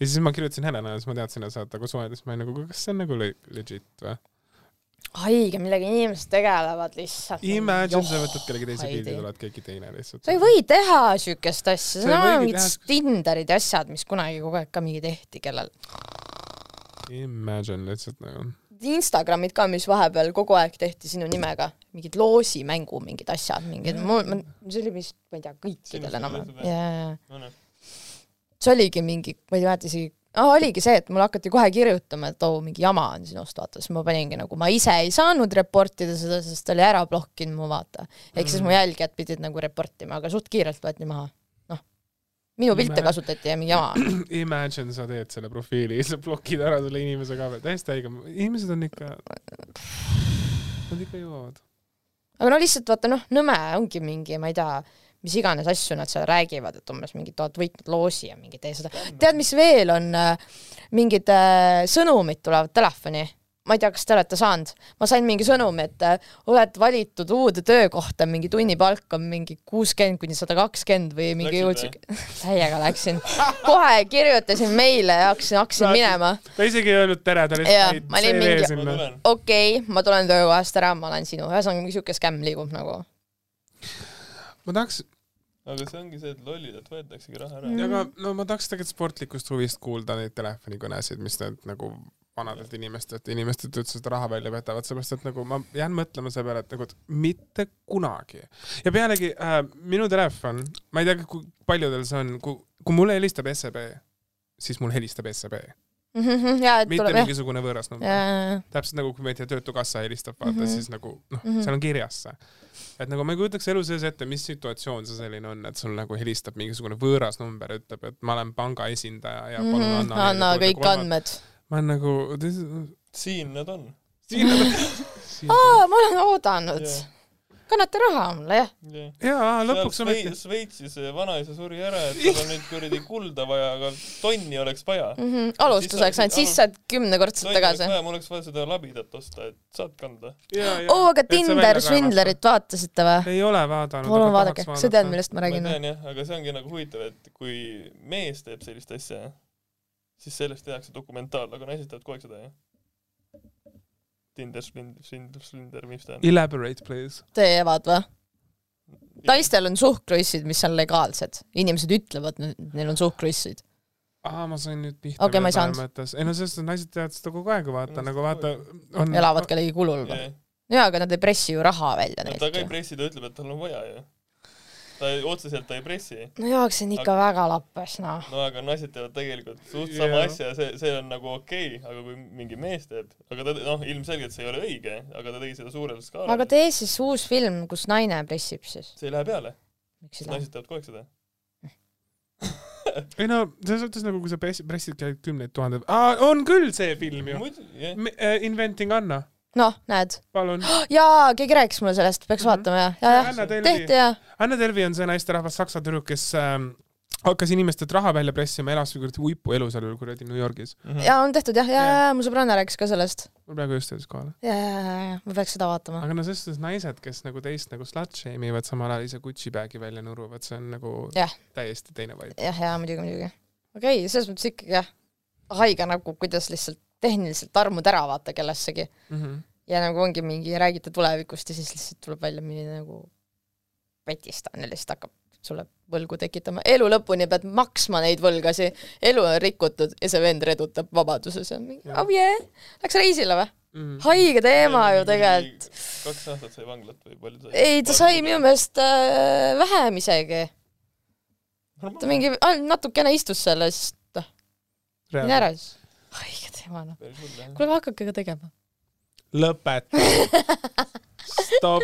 A: Ja siis ma kirjutasin Helena ja siis ma teadsin, et saad nagu suhelda, siis ma olin nagu, kas see on nagu le- legit või?
C: haige, millega inimesed tegelevad lihtsalt.
A: Imagine, sa võtad kellegi teise pildi, tuled keegi teine lihtsalt.
C: sa ei või teha siukest asja,
A: Sa
C: see on mingid
A: teha-
C: Tinderid ja asjad, mis kunagi kogu aeg ka mingi tehti, kellel.
A: Imagine lihtsalt nagu.
C: Instagramid ka, mis vahepeal kogu aeg tehti sinu nimega, mingid loosimängu mingid asjad, mingid, mul, see oli vist, ma ei tea, kõikidel
B: Sinust
C: enam
B: oli. seda?
C: jaa,
B: noh,
C: see oligi mingi, ma ei mäleta isegi ah,, oligi see, et mulle hakati kohe kirjutama, et oo, mingi jama on sinust, vaata, siis ma paningi nagu, ma ise ei saanud reportida seda, sest ta oli ära blokkinud mu, vaata. ehk siis mu jälgijad pidid nagu reportima, aga suht kiirelt võeti maha. noh, minu pilte
A: Ime-
C: kasutati ja mingi jama.
A: Imagine sa teed selle profiili, sa blokid ära selle inimese ka veel, täiesti haige, inimesed on ikka, nad ikka jõuavad.
C: aga no lihtsalt vaata noh, nõme ongi mingi, ma ei tea, mis iganes asju nad seal räägivad, et umbes mingi oled võitnud loosi ja mingi tee seda. tead, mis veel on, mingid äh, sõnumid tulevad telefoni. ma ei tea, kas te olete saanud, ma sain mingi sõnumi, et äh, oled valitud uude töökohta, mingi tunnipalk on mingi kuuskümmend kuni sada kakskümmend või mingi jõudsin, täiega läksin. kohe kirjutasin meile ja hakkasin, hakkasin
A: Saad-
C: minema.
A: ta isegi ei öelnud tere, ta lihtsalt
C: ma olin
A: CV sinna.
B: tulen.
C: okei okay,, ma tulen töökohast ära, ma olen sinu, ühesõnaga mingi siuke skämm liigub nagu.
A: ma tahaks,
B: aga see ongi see, et lollidelt võetaksegi raha ära.
A: aga no ma tahaks tegelikult sportlikust huvist kuulda neid telefonikõnesid, mis need nagu vanadelt inimestelt, inimestelt üldse seda raha välja võtavad, seepärast et nagu ma jään mõtlema selle peale, et nagu et mitte kunagi. ja pealegi äh, minu telefon, ma ei tea, kui paljudel see on, kui, kui mulle helistab SEB, siis mul helistab SEB,
C: ja, et
A: mitte
C: tuleb jah,
A: mingisugune võõras number. täpselt nagu, kui tea, Töötukassa helistab, vaata mm,
C: Mhm.
A: -hmm. siis nagu noh mm
C: Mhm.
A: -hmm., seal on kirjas see. et nagu ma ei kujutaks elu sees ette, mis situatsioon see selline on, et sul nagu helistab mingisugune võõras number, ütleb, et ma olen panga esindaja ja palun
C: Mhm,
A: anna
C: anna kõik. andmed.
A: ma olen nagu,
B: siin nad on.
A: siin on,
C: aa, ma olen oodanud
B: Jaa..
C: Kannate raha mulle jah.
B: jah.
A: jaa, lõpuks ometi.
B: Šveitsis vanaisa suri ära, et tal on nüüd kuradi kulda vaja, aga tonni oleks vaja.
C: mm. -hmm. alustuseks ainult, siis saad kümnekordselt tagasi.
B: mul oleks vaja seda labidat osta, et saad kanda.
C: oo, aga Tinder Swindlerit vaatasite või?
A: ei ole vaadanud.
C: palun vaadake, sa tead, millest ma
B: ma
C: räägin või?
B: tean jah, aga see ongi nagu huvitav, et kui mees teeb sellist asja, siis sellest tehakse dokumentaal, aga naised teevad kogu aeg seda, jah? Tinder, Swindler, Swindler, Swindler, mis ta on?
A: Elaborate please.
C: teevad või? naistel on suhkruissid, mis on legaalsed. inimesed ütlevad, neil on suhkruissid.
A: aa, ma sain nüüd pihta.
C: Okei, ma ei saanud.
A: ei no sellest, et naised teevad seda kogu aeg, vaata
B: No,
A: nagu vaata on.
C: elavad kellegi kulul või?
B: jah,
C: jaa, aga nad ei pressi ju raha välja
B: ta ka ei
C: neilt.
B: pressi, ta ütleb, et tal on vaja ju. Ta otseselt ta ei pressi.
C: no jaa, aga see on ikka väga lappes, noh.
B: no aga naised teevad tegelikult suht sama
A: Jah.
B: asja, see, see on nagu okei okay,, aga kui mingi mees teeb, aga ta, noh, ilmselgelt see ei ole õige, aga ta tegi seda suurel skaalal.
C: aga tee siis uus film, kus naine pressib siis.
B: see ei lähe peale, naised teevad kogu aeg seda.
A: ei no selles suhtes nagu, kui sa pressid, pressid käid kümneid tuhandeid, on küll see film ju.
B: muidu, jah.
A: Inventing Anna,
C: noh, näed.
A: palun.
C: jaa, keegi rääkis mulle sellest, peaks
A: Mhm.
C: vaatama jah, jaa, jah.
A: Anna Delvi
C: tehti, jah.
A: Anna Delvi on see naisterahvas saksa tüdruk, kes ähm, hakkas inimestelt raha välja pressima, elas kuradi uipuelu seal kuradi New Yorgis.
B: Mhm.
C: jaa, on tehtud jah, jaa,
A: Jah.
C: jaa, mu sõbranna rääkis ka sellest.
A: mul praegu just jõudis kohale.
C: jaa, jaa, jaa, jaa, ma peaks seda vaatama.
A: aga no selles suhtes naised, kes nagu teist nagu slut shame ivad, samal ajal ise Gucci bag'i välja nuruvad, see on nagu
C: Jah.
A: täiesti teine vibe
C: jah, jaa, muidugi, muidugi. okei okay,, selles mõttes ikkagi jah, haige nagu, kuidas lihtsalt tehniliselt armud ära vaata kellessegi
A: mm. -hmm.
C: ja nagu ongi mingi, räägite tulevikust ja siis lihtsalt tuleb välja milline nagu petistan ja lihtsalt hakkab sulle võlgu tekitama. elu lõpuni pead maksma neid võlgasi, elu on rikutud ja see vend redutab vabaduses, on mingi, oh yeah, läks reisile või?
A: Mm.
C: haige teema ju tegelikult.
B: kaks aastat sai vanglat või palju sai?
C: ei, ta sai minu meelest äh, vähem isegi. ta mingi, natukene istus seal ja siis noh, mine ära siis. haige teema noh. kuule, hakake ka tegema.
A: lõpeta. stopp.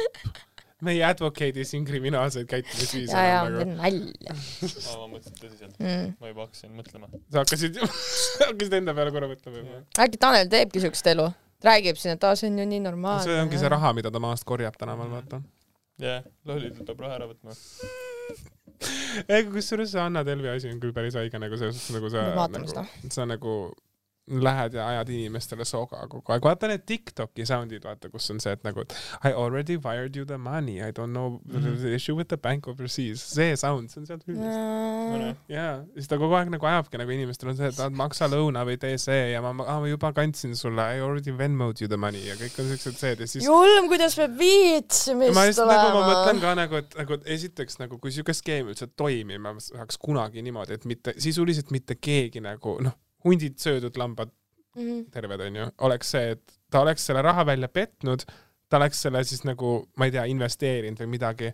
A: me ei advocate'i siin kriminaalseid käitumisviise
C: ja, ja,
A: nagu.
C: teen nalja
B: ma mõtlesin tõsiselt.
C: mm..
B: ma juba hakkasin mõtlema.
A: sa hakkasid, hakkasid enda peale korra mõtlema juba.
C: äkki Tanel teebki siukest elu, räägib siin, et aa, see on ju nii normaalne.
A: see ongi see. raha, mida ta maast korjab tänaval, vaata.
B: jah, lollidelt peab raha ära võtma.
A: ei, kusjuures see Anna Delvi asi on küll päris haige nagu selles suhtes, nagu sa
C: Me vaatame
A: nagu,
C: seda.
A: sa nagu lähed ja ajad inimestele soga kogu aeg, vaata need Tiktoki sound'id, vaata, kus on see, et nagu I already wired you the money, I don't know mm -hmm. the issue with the bank overseas, see sound, see on sealt filmist. jaa, siis ta kogu aeg nagu ajabki nagu inimestele on see, et maksa lõuna või tee see ja ma, ma, ah, ma juba kandsin sulle, I already Venmo'd you the money ja kõik on siuksed seed ja siis
C: julm, kuidas peab viitsimist
A: ma just nagu ma mõtlen
C: olema.
A: ka nagu, et nagu et esiteks nagu kui siuke skeem üldse toimima saaks kunagi niimoodi, et mitte sisuliselt mitte keegi nagu noh, hundid söödud, lambad
C: Mhm.
A: terved onju, oleks see, et ta oleks selle raha välja petnud, ta oleks selle siis nagu ma ei tea, investeerinud või midagi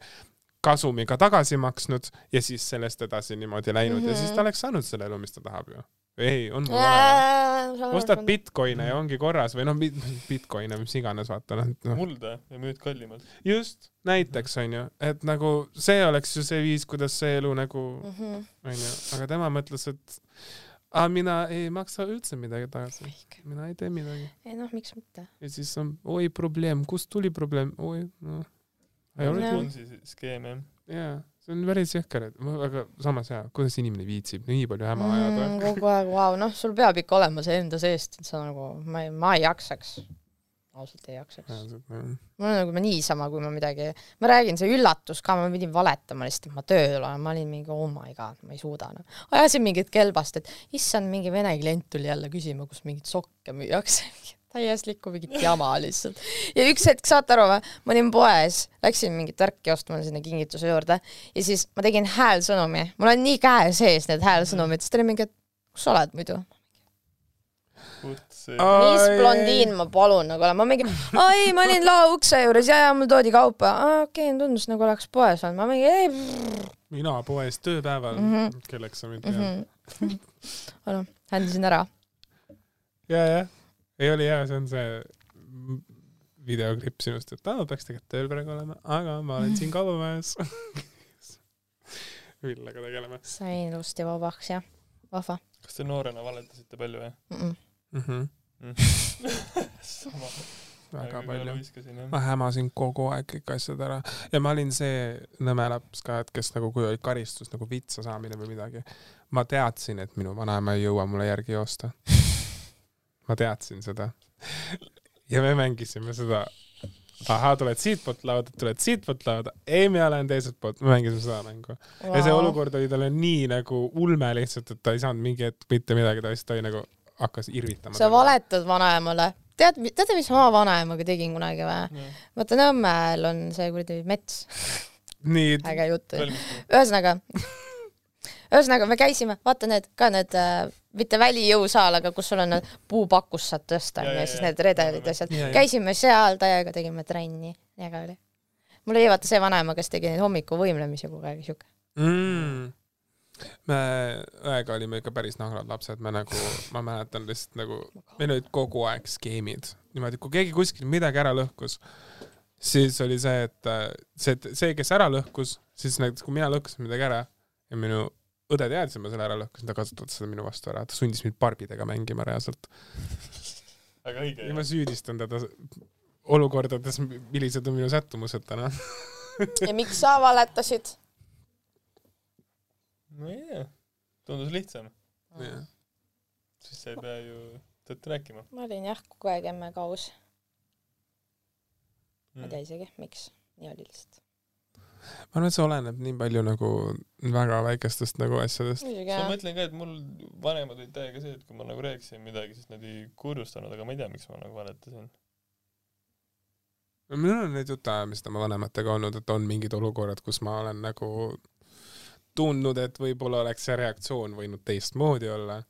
A: kasumiga tagasi maksnud ja siis sellest edasi niimoodi läinud mm -hmm. ja siis ta oleks saanud selle elu, mis ta tahab ju. ei, on mul vaja. ostad Bitcoine ja ongi korras või noh, Bitcoine, mis iganes, vaata noh, noh
B: mulda ja müüd kallimalt.
A: just, näiteks onju, et nagu see oleks ju see viis, kuidas see elu nagu
C: Mhm.
A: onju, aga tema mõtles, et aa, mina ei maksa üldse midagi tagasi, mina ei tee midagi.
C: ei noh, miks mitte.
A: ja siis on, oi probleem, kust tuli probleem, oi noh. ei ole
B: siis skeem jah.
A: jaa, see on päris jõhker, et ma- aga samas jaa, kuidas inimene viitsib nii palju häma ajada
C: Mm, kogu aeg, vau, noh, sul peab ikka olema see enda seest, et sa nagu, ma ei, ma ei jaksaks. Ausalt ei jaksaks. mul on nagu ma niisama, kui ma midagi, ma räägin, see üllatus ka, ma pidin valetama lihtsalt, et ma tööl olen, ma olin mingi oh my god, ma ei suuda noh. ajasin mingit kelbast, et issand, mingi vene klient tuli jälle küsima, kus mingeid sokke müüakse. täieslikku mingit jama lihtsalt. ja üks hetk, saate aru ma olin poes, läksin mingit värki ostma sinna kingituse juurde ja siis ma tegin häälsõnumi, mul on nii käe sees need häälsõnumid, siis ta oli mingi, et kus sa oled muidu?
B: kutse.
C: mis blondiin ma palun nagu olen, ma mingi, ai, ma olin lao ukse juures ja, ja mul toodi kaupa, okei okay,, tundus nagu oleks poes olnud, ma mingi, ei,
A: mina poes tööpäeval mm,
C: Mhm.
A: -hmm. kelleks sa mind pead.
C: noh, händisin ära.
A: ja, jah, ei oli hea, see on see videoklipp sinust, et aa, peaks tegelikult tööl praegu olema, aga ma olen siin kaubamajas. Villega tegeleme
C: sain ilusti vabaks ja vahva
B: kas te noorena valetasite palju või?
C: mm. -mm.
A: mm. -hmm. Väga palju. ma hämasin kogu aeg kõik asjad ära ja ma olin see nõme laps ka, et kes nagu, kui oli karistus nagu vitsa saamine või midagi, ma teadsin, et minu vanaema ei jõua mulle järgi joosta. ma teadsin seda. ja me mängisime seda. ahhaa, tuled siitpoolt lauda, tuled siitpoolt lauda, ei, mina lähen teiselt poolt, me mängisime seda mängu. ja see olukord oli talle nii nagu ulme lihtsalt, et ta ei saanud mingi hetk mitte midagi, ta lihtsalt oli nagu, hakkas irvitama.
C: sa valetad vanaemale. tead, teate, mis ma vanaemaga tegin kunagi või? Vaata Nõmmel on see kuradi mets,
A: nii,
C: äge jutt. ühesõnaga, ühesõnaga me käisime, vaata need ka need äh, mitte välijõusaal, aga kus sul on need puupakust saad tõsta
B: Ja, ja,
C: ja siis need redelid ja asjad
A: Ja, ja..
C: käisime seal täiega, tegime trenni, äge oli. mul oli vaata see vanaema, kes tegi neid hommikuvõimlemisi kogu aeg siuke.
A: mm.. Me õega olime ikka päris nahrad lapsed, me nagu, ma mäletan lihtsalt nagu, meil olid kogu aeg skeemid, niimoodi, kui keegi kuskil midagi ära lõhkus, siis oli see, et see, see, kes ära lõhkus, siis näiteks kui mina lõhkusin midagi ära ja minu õde teadis, et ma selle ära lõhkusin, ta kasutas seda minu vastu ära, ta sundis mind barbidega mängima reaalselt
B: väga õige
A: ja ma süüdistan teda olukordades, millised on minu sättumused täna.
C: ja miks sa valetasid?
B: No ei tea tundus lihtsam. Siis sa ei pea ju tõtt rääkima.
C: Ma olin jah, kogu aeg emme kaus, ma ei
B: mm.
C: tea isegi, miks, nii oli lihtsalt.
A: ma arvan, et see oleneb nii palju nagu väga väikestest nagu asjadest.
B: ma mõtlen ka et mul vanemad olid täiega see et kui ma nagu rääkisin midagi siis nad ei kurjustanud aga ma ei tea miks ma nagu valetasin.
A: Minul on neid jutuajamisi oma vanematega olnud, et on mingid olukorrad, kus ma olen nagu tundnud, et võib-olla oleks see reaktsioon võinud teistmoodi olla.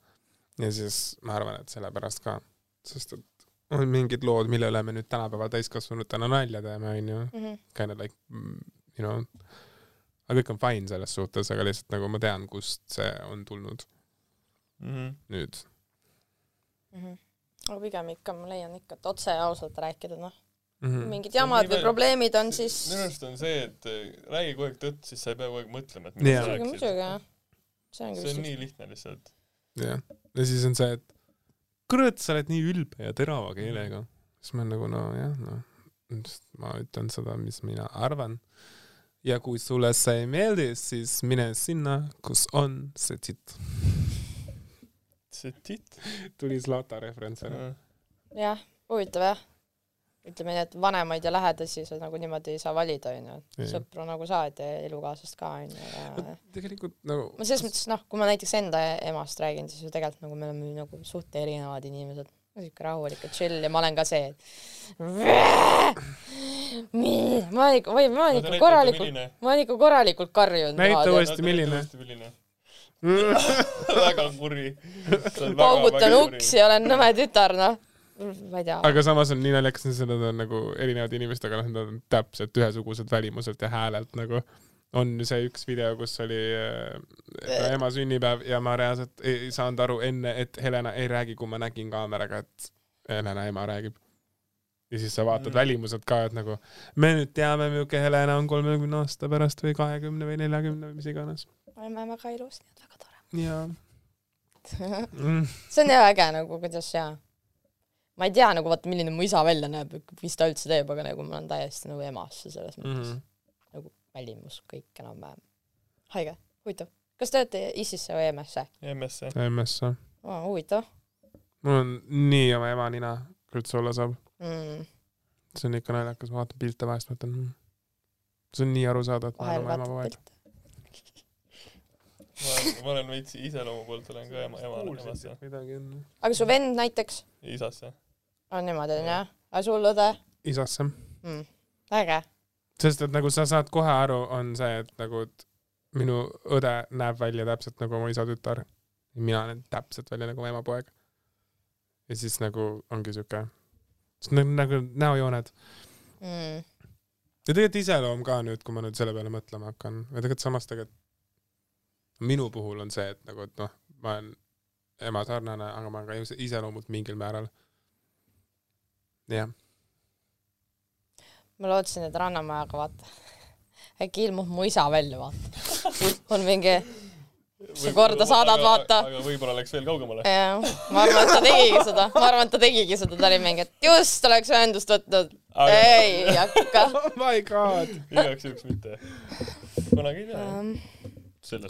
A: ja siis ma arvan, et sellepärast ka, sest et on mingid lood, mille üle me nüüd tänapäeval täiskasvanutena nalja teeme, onju,
C: Mhm.
A: kind of like mm, you know, aga kõik on fine selles suhtes, aga lihtsalt nagu ma tean, kust see on tulnud
B: mm. -hmm.
A: nüüd.
C: Mhm. aga pigem ikka, ma leian ikka, et otse ja ausalt rääkida, noh.
A: Mhm.
C: mingid
B: See on
C: jamad
B: nii
C: või
B: palju-
C: probleemid on siis.
B: minu arust on see et äh, räägi kogu aeg tõtt siis sa ei pea kogu aeg mõtlema et mida sa
C: muidugi,
B: rääkisid
C: muidugi jah. see ongi
B: see on nii lihtne lihtsalt
A: jah, ja siis on see, et kurat, sa oled nii ülbe ja terava keelega. siis ma olen nagu nojah, noh, ma ütlen seda, mis mina arvan. ja kui sulle see ei meeldi, siis mine sinna, kus on see titt.
B: see titt
A: tuli Zlata referents ära.
B: mm.
C: jah, huvitav jah. Ütleme nii, et vanemaid ja lähedasi sa nagu niimoodi ei saa valida, onju. Sõpru nagu saad ja elukaaslast ka, onju. ja
A: tegelikult nagu
C: ma selles mõttes, noh, kui ma näiteks enda emast räägin, siis ju tegelikult nagu me oleme nagu suht erinevad inimesed. siuke rahulik ja chill ja ma olen ka see, et ma olen ikka, ma olen ikka korralikult, ma olen ikka korralikult karjunud.
A: Näita uuesti, milline?
B: milline väga kuri
C: paugutan uksi ja olen nõme tütar, noh. Ma ei tea.
A: aga samas on nii naljakas, et nad on nagu erinevad inimesed, aga noh, nad on täpselt ühesugused välimuselt ja häälelt nagu. on see üks video, kus oli äh, ema sünnipäev ja ma reaalselt ei saanud aru enne, et Helena ei räägi, kui ma nägin kaameraga, et Helena ema räägib. ja siis sa vaatad
B: Mm.
A: välimuselt ka, et nagu me nüüd teame, milline Helena on kolmekümne aasta pärast või kahekümne või neljakümne või mis iganes.
C: oleme väga ilus, nii et väga tore.
A: jaa mm..
C: see on jah äge nagu, kuidas jaa. Ma ei tea nagu vaata, milline mu isa välja näeb, mis ta üldse teeb, aga nagu ma olen täiesti nagu emasse selles mõttes mm.
A: Mm
C: -hmm. nagu välimus kõik enam-vähem. haige, huvitav. kas te olete ISIS-e või EMS-e
B: MS-e
A: -hmm. MS-e.
C: oh,? huvitav
A: mul on nii oma ema nina, kui üldse olla saab.
C: mm..
A: see on ikka naljakas, ma vaatan pilte vahest, mõtlen mm., see on nii arusaadav, et ma
C: vahel
A: olen oma ema
C: pilte.
B: ma olen ma olen veits iseloomu poolt olen ka ema ema emasse
C: aga su vend näiteks
B: isasse
C: on niimoodi onju? aga sul õde
A: isasse.
C: mm.? äge.
A: sest et nagu sa saad kohe aru, on see, et nagu et minu õde näeb välja täpselt nagu oma isa tütar. mina näen täpselt välja nagu ema poeg. ja siis nagu ongi siuke, nagu, nagu näojooned.
C: Mm.
A: ja tegelikult iseloom ka nüüd, kui ma nüüd selle peale mõtlema hakkan, ja tegelikult samas tegelikult minu puhul on see, et nagu, et noh, ma olen ema sarnane, aga ma olen ka ise- iseloomult mingil määral. jah,
C: ma lootsin, et Rannamajaga vaata, äkki ilmub mu isa välja, vaata. on mingi sa korda saadad, vaata.
B: aga võib-olla läks veel kaugemale.
C: jah, ma arvan, et ta tegigi seda, ma arvan, et ta tegigi seda, ta oli mingi, et just oleks ühendust võtnud aga.... ei, hakka
A: oh my god.
B: igaks juhuks mitte. kunagi ei tea
C: um,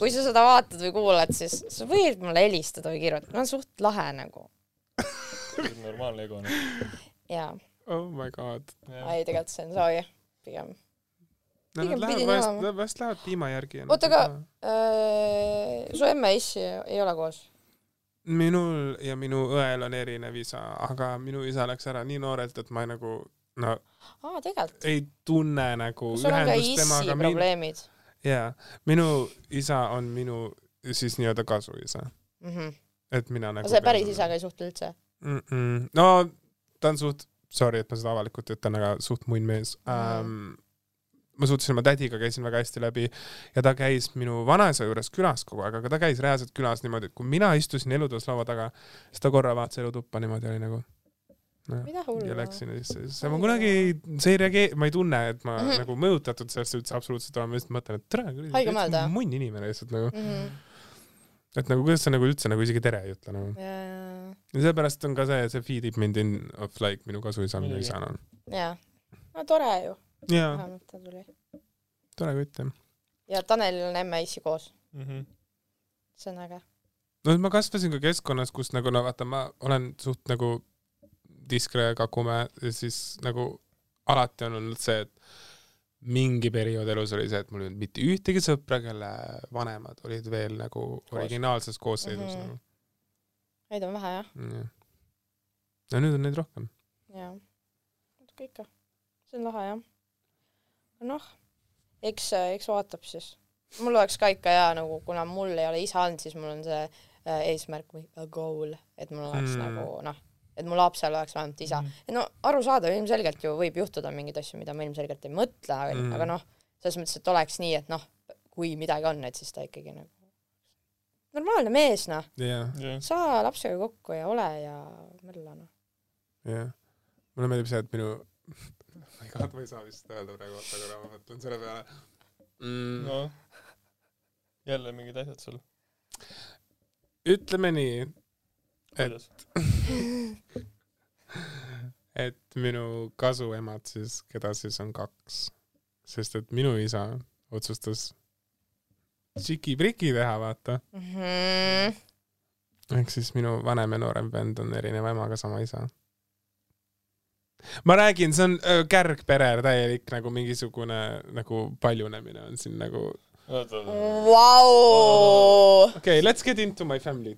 C: kui sa seda vaatad või kuulad, siis sa võid mulle helistada või kirjutada, ma olen suht lahe nagu.
B: normaalne ego. Noh.
C: Jaa.
A: oh my god.
C: ei, tegelikult see on soovi, pigem
A: no nad lähevad vahest, vahest lähevad piima järgi.
C: oota, aga äh, su emme ja issi ei ole koos?
A: minul ja minu õel on erinev isa, aga minu isa läks ära nii noorelt, et ma ei, nagu no
C: aa,
A: ei tunne nagu
C: sul on ka issi probleemid
A: min...? jaa, minu isa on minu siis nii-öelda kasuisa
C: mm. -hmm.
A: et mina nagu
C: sa päris isaga ei suhtle üldse
A: mm? -mm. no ta on suht, sorry, et ma seda avalikult ütlen, aga suht munn mees. Um, ma suhtlesin oma tädiga, käisin väga hästi läbi ja ta käis minu vanaisa juures külas kogu aeg, aga ta käis reaalselt külas niimoodi, et kui mina istusin elutoas laua taga, siis ta korra vaatas elutuppa niimoodi, oli nagu
C: no,
A: ja läksin ja siis, siis ma kunagi ei, see ei reageeri-, ma ei tunne, et ma mm -hmm. nagu mõjutatud sellest üldse absoluutselt olen, ma lihtsalt mõtlen, et tere, munn inimene lihtsalt nagu mm. -hmm et nagu kuidas sa nagu üldse nagu isegi tere ei ütle nagu. Ja seepärast on ka see, see feed ib mind in of like minu kasuisa, minu isa on.
C: jaa, no tore ju
A: vähemalt
C: ta tuli.
A: tore kutt jah.
C: ja Tanelil on emme-issi koos
B: mm. -hmm.
C: see on äge.
A: no ma kasvasin ka keskkonnas, kus nagu no vaata, ma olen suht nagu diskre kakumäe ja siis nagu alati on olnud see, et mingi periood elus oli see, et mul ei olnud mitte ühtegi sõpra, kelle vanemad olid veel nagu originaalses koosseisus mm. -hmm. Nagu.
C: Neid on vähe jah
A: ja.. no nüüd on neid rohkem.
C: jaa, natuke ikka. see on lahe jah noh, eks, eks vaatab siis. mul oleks ka ikka hea nagu, kuna mul ei ole isa olnud, siis mul on see äh, eesmärk või a goal, et mul oleks mm. nagu noh, et mu lapsel oleks vähemalt isa mm.. et no arusaadav, ilmselgelt ju võib juhtuda mingeid asju, mida ma ilmselgelt ei mõtle mm., aga noh, selles mõttes, et oleks nii, et noh, kui midagi on, et siis ta ikkagi nagu normaalne mees, noh
A: yeah..
B: Yeah.
C: saa lapsega kokku ja ole ja mölla, noh.
A: jah yeah., mulle meeldib see, et minu my god, ma ei saa vist öelda praegu, oota korra, ma mõtlen selle peale
B: mm.. no, jälle mingid asjad sul.
A: ütleme nii, et et minu kasuemad siis, keda siis on kaks, sest et minu isa otsustas tšiki-priki teha, vaata mm.
C: -hmm.
A: ehk siis minu vanem ja noorem vend on erineva emaga sama isa ma räägin, see on kärgpere täielik nagu mingisugune nagu paljunemine on siin nagu.
C: Vau!
A: okei, let's get into my family.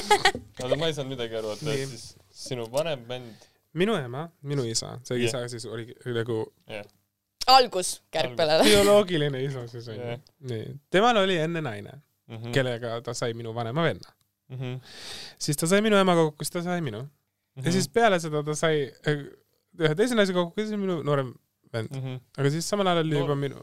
B: oota, ma ei saanud midagi aru, et siis sinu vanem vend.
A: minu ema, minu isa, see yeah. isa siis oli nagu
B: yeah.
C: Algus kärgpelele.
A: bioloogiline isa siis onju yeah.. nii, temal oli enne naine mm, -hmm. kellega ta sai minu vanema venna
B: mm. -hmm.
A: siis ta sai minu emaga kokku, siis ta sai minu mm. -hmm. ja siis peale seda ta sai äh, ühe teise naisega kokku, siis minu noorem vend mm. -hmm. aga siis samal ajal oli juba minu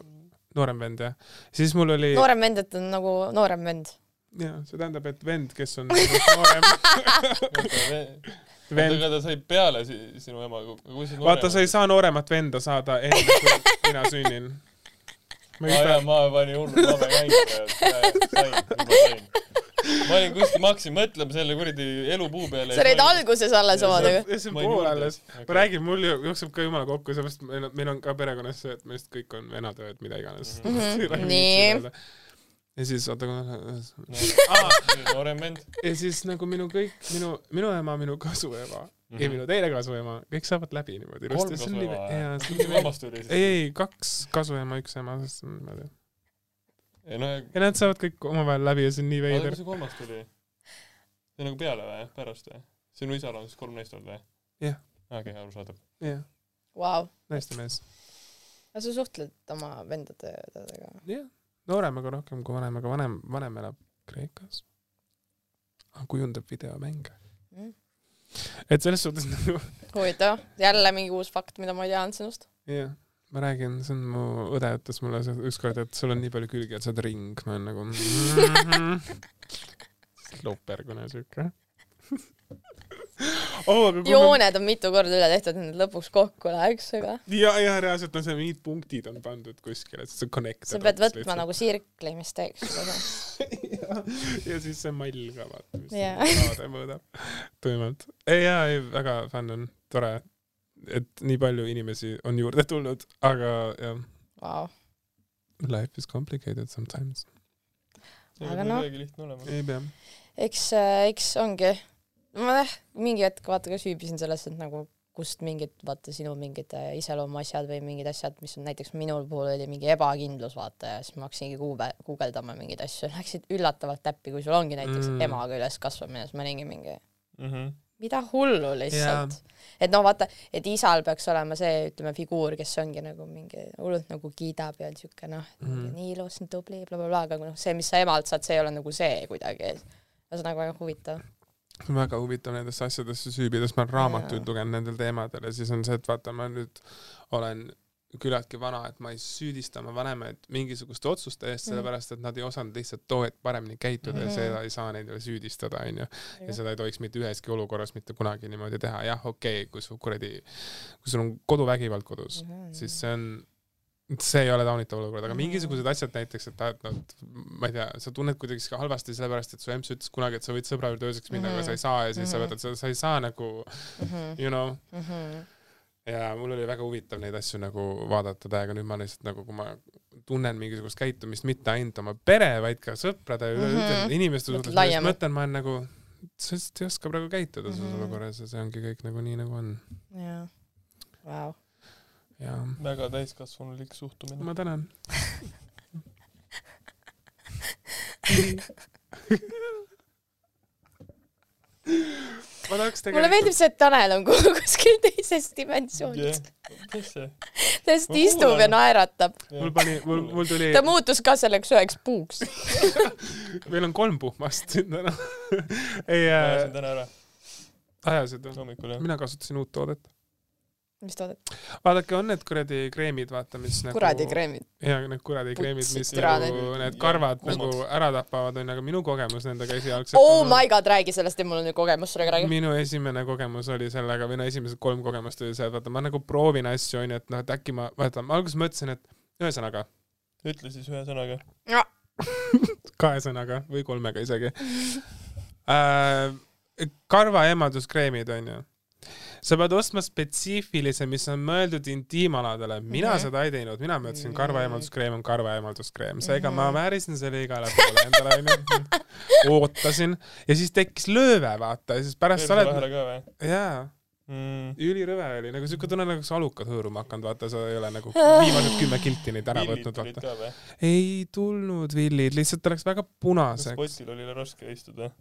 A: noorem vend jah. siis mul oli.
C: noorem vend, et on nagu noorem vend.
A: jaa, see tähendab, et vend, kes on noorem
B: vend. aga ta sai peale sinu emaga,
A: vaata, sa ei saa nooremat venda saada enne, kui mina sünnin.
B: ma ei tea, ma panin hullu lame käima ja sain, juba sain ma olin kuskil, ma hakkasin mõtlema selle kuradi elupuu peale.
C: sa olid alguses alles omadega?
A: see on pool alles okay.. ma räägin, mul jookseb ka jumala kokku, sellepärast meil on, meil on ka perekonnas see, et me vist kõik on venad õed, mida iganes
C: mm. -hmm. nii.
A: Ja siis oota,
B: noorem vend.
A: ja siis nagu minu kõik, minu, minu ema, minu kasuema mm -hmm. ja minu teine kasuema, kõik saavad läbi niimoodi.
B: kolm kasuema?
A: ei, ei, kaks kasuema, üks ema, sest niimoodi
B: ja no
A: ja nad saavad kõik omavahel läbi ja see on nii veider.
B: aga mis see kolmas tuli? see on nagu peale või, pärast või? sinu isal on siis kolm naist olnud või?
A: jah.
B: okei, arusaadav.
A: jah.
C: Vau.
A: naistemees.
C: aga sa suhtled oma vendade ja õdedega?
A: jah, nooremaga rohkem kui vanemaga, vanem, vanem elab Kreekas. kujundab videomänge. Mm.. et selles suhtes nagu
C: huvitav, jälle mingi uus fakt, mida ma ei teadnud sinust.
A: jah. Ma räägin, see on mu õde ütles mulle ükskord, et sul on nii palju külgi, et sa oled ring, ma olen nagu lopergune siuke oh, aga
C: jooned on mitu korda üle tehtud, et need lõpuks kokku läheks, aga
A: ja, ja reaalselt on see mingid punktid on pandud kuskile, siis see connect.
C: sa pead võtma nagu sirkli, mis teeks seda.
A: ja, ja siis see mall ka vaata, mis yeah. saade mõõdab tuimalt. ei jaa, ei väga fänn on, tore, et nii palju inimesi on juurde tulnud, aga jah,
C: Vau,
A: life is complicated sometimes.
C: Aga noh.
A: ei pea.
C: eks, eks ongi, ma jah, mingi hetk vaata ka süübisin selles, et nagu kust mingid, vaata sinu mingid äh, iseloomuasjad või mingid asjad, mis on näiteks minul puhul oli mingi ebakindlus, vaata ja siis ma hakkasingi guube-, guugeldama mingeid asju, läksid üllatavalt täppi, kui sul ongi näiteks
A: Mm.
C: mm. emaga üles kasvamine, siis ma olingi mingi,
B: Mhm.
C: mida hullu lihtsalt. et noh, vaata, et isal peaks olema see, ütleme, figuur, kes ongi nagu mingi hullult nagu kiidab ja on siuke noh mm., nii ilus, nii tubli bla,, blablabla, aga noh, see, mis sa emalt saad, see ei ole nagu see kuidagi. ühesõnaga väga huvitav.
A: väga huvitav nendesse asjadesse süübida, sest ma olen raamatuid lugenud nendel teemadel ja siis on see, et vaata, ma nüüd olen küllaltki vana, et ma ei süüdista oma vanemaid mingisuguste otsuste eest, sellepärast et nad ei osanud lihtsalt too hetk paremini käituda ja seda ei saa neid veel süüdistada, onju. ja seda ei tohiks mitte üheski olukorras mitte kunagi niimoodi teha, jah, okei okay,, kui su kuradi, kui sul on koduvägivald kodus, siis see on, see ei ole taunitav olukord, aga
C: Mhm.
A: mingisugused asjad näiteks, et et noh, ma ei tea, sa tunned kuidagi halvasti sellepärast, et su emps ütles kunagi, et sa võid sõbra juurde ööseks minna mm, -hmm. aga sa ei saa ja siis mm -hmm. sa
C: Mhm.
A: võtad seda, sa ei saa nagu
C: Mhm,
A: you know
C: mhm.
A: ja mul oli väga huvitav neid asju nagu vaadata täiega, nüüd ma lihtsalt nagu, kui ma tunnen mingisugust käitumist mitte ainult oma pere, vaid ka sõprade ja üleüldse
C: Mhm.
A: inimeste suhtes,
C: laiemalt.
A: mõtlen, ma olen nagu, sa lihtsalt ei oska praegu käituda selles
C: Mhm.
A: olukorras ja see ongi kõik nagu nii, nagu on.
C: jaa, vau.
A: Ja
B: väga täiskasvanulik suhtumine.
A: ma tänan. ma tahaks
C: mulle meeldib see, et Tanel on ku- kuskil teises dimensioonis,,
B: mis see?
C: ta lihtsalt istub ja naeratab.
A: mul pani, mul, mul tuli,
C: ta muutus ka selleks üheks puuks.
A: meil on kolm puhmast siin täna. ei äh,
B: ajasin, täna ära,
A: ajasid või?
B: hommikul jah.
A: mina kasutasin uut toodet.
C: Mis toodet?
A: vaadake, on need kuradi kreemid, vaata, mis nagu
C: kuradi kreemid.
A: ja need kuradi kreemid, mis nagu
B: need- ja,
A: karvad
B: kuumaks.
A: nagu ära tapavad, onju, aga minu kogemus nendega esialgselt
C: oh my god, räägi sellest ja mul on nüüd kogemus sellega räägi.
A: minu esimene kogemus oli sellega või no esimesed kolm kogemust oli see, et vaata ma nagu proovin asju onju, et noh, et äkki ma, vaata ma alguses mõtlesin, et ühesõnaga
B: ütle siis ühe sõnaga.
A: kahe sõnaga või kolmega isegi äh,. karva eemalduskreemid onju. Sa pead ostma spetsiifilise, mis on mõeldud intiimaladele, mina
C: Mhm.
A: seda ei teinud, mina mõtlesin,
C: Mhm.
A: karva eemalduskreem on karva eemalduskreem, seega ma
C: Mhm.
A: väärisin selle igale poole endale onju. ootasin ja siis tekkis lööve vaata ja siis pärast sa oled, jaa
B: mm.?
A: ülirõve oli nagu siuke tunne nagu oleks alukad hõõruma hakanud, vaata sa ei ole nagu viimased kümme kilti neid ära võtnud, vaata. ei tulnud villid, lihtsalt ta läks väga
B: kas
A: punaseks.
B: potil oli raske istuda?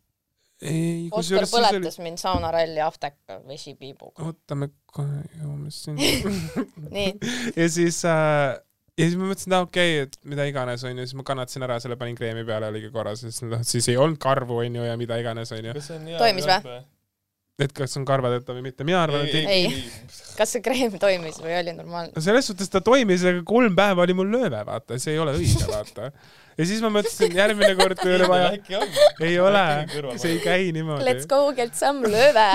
A: ei,
C: Oskar
A: siis oli,
C: põletas mind saunaralli ahveka vesipiibuga.
A: oota me kohe jõuame siin.
C: nii,
A: ja siis äh, ja siis ma mõtlesin, et aa okei okay,, et mida iganes onju, siis ma kannatasin ära selle, panin kreemi peale, oligi korras, siis noh, siis ei olnud karvu onju ja mida iganes onju.
C: Toimis
B: või?
A: et kas on karvadeta või mitte, mina arvan, et ei,
C: ei. kas see kreem toimis või oli normaalne?
A: no selles suhtes ta toimis, aga kolm päeva oli mul lööve, vaata, see ei ole õige, vaata. ja siis ma mõtlesin järgmine kord, kui oli vaja,
B: äkki on?
A: ei ole see ei käi niimoodi
C: Let's. go get some lööve.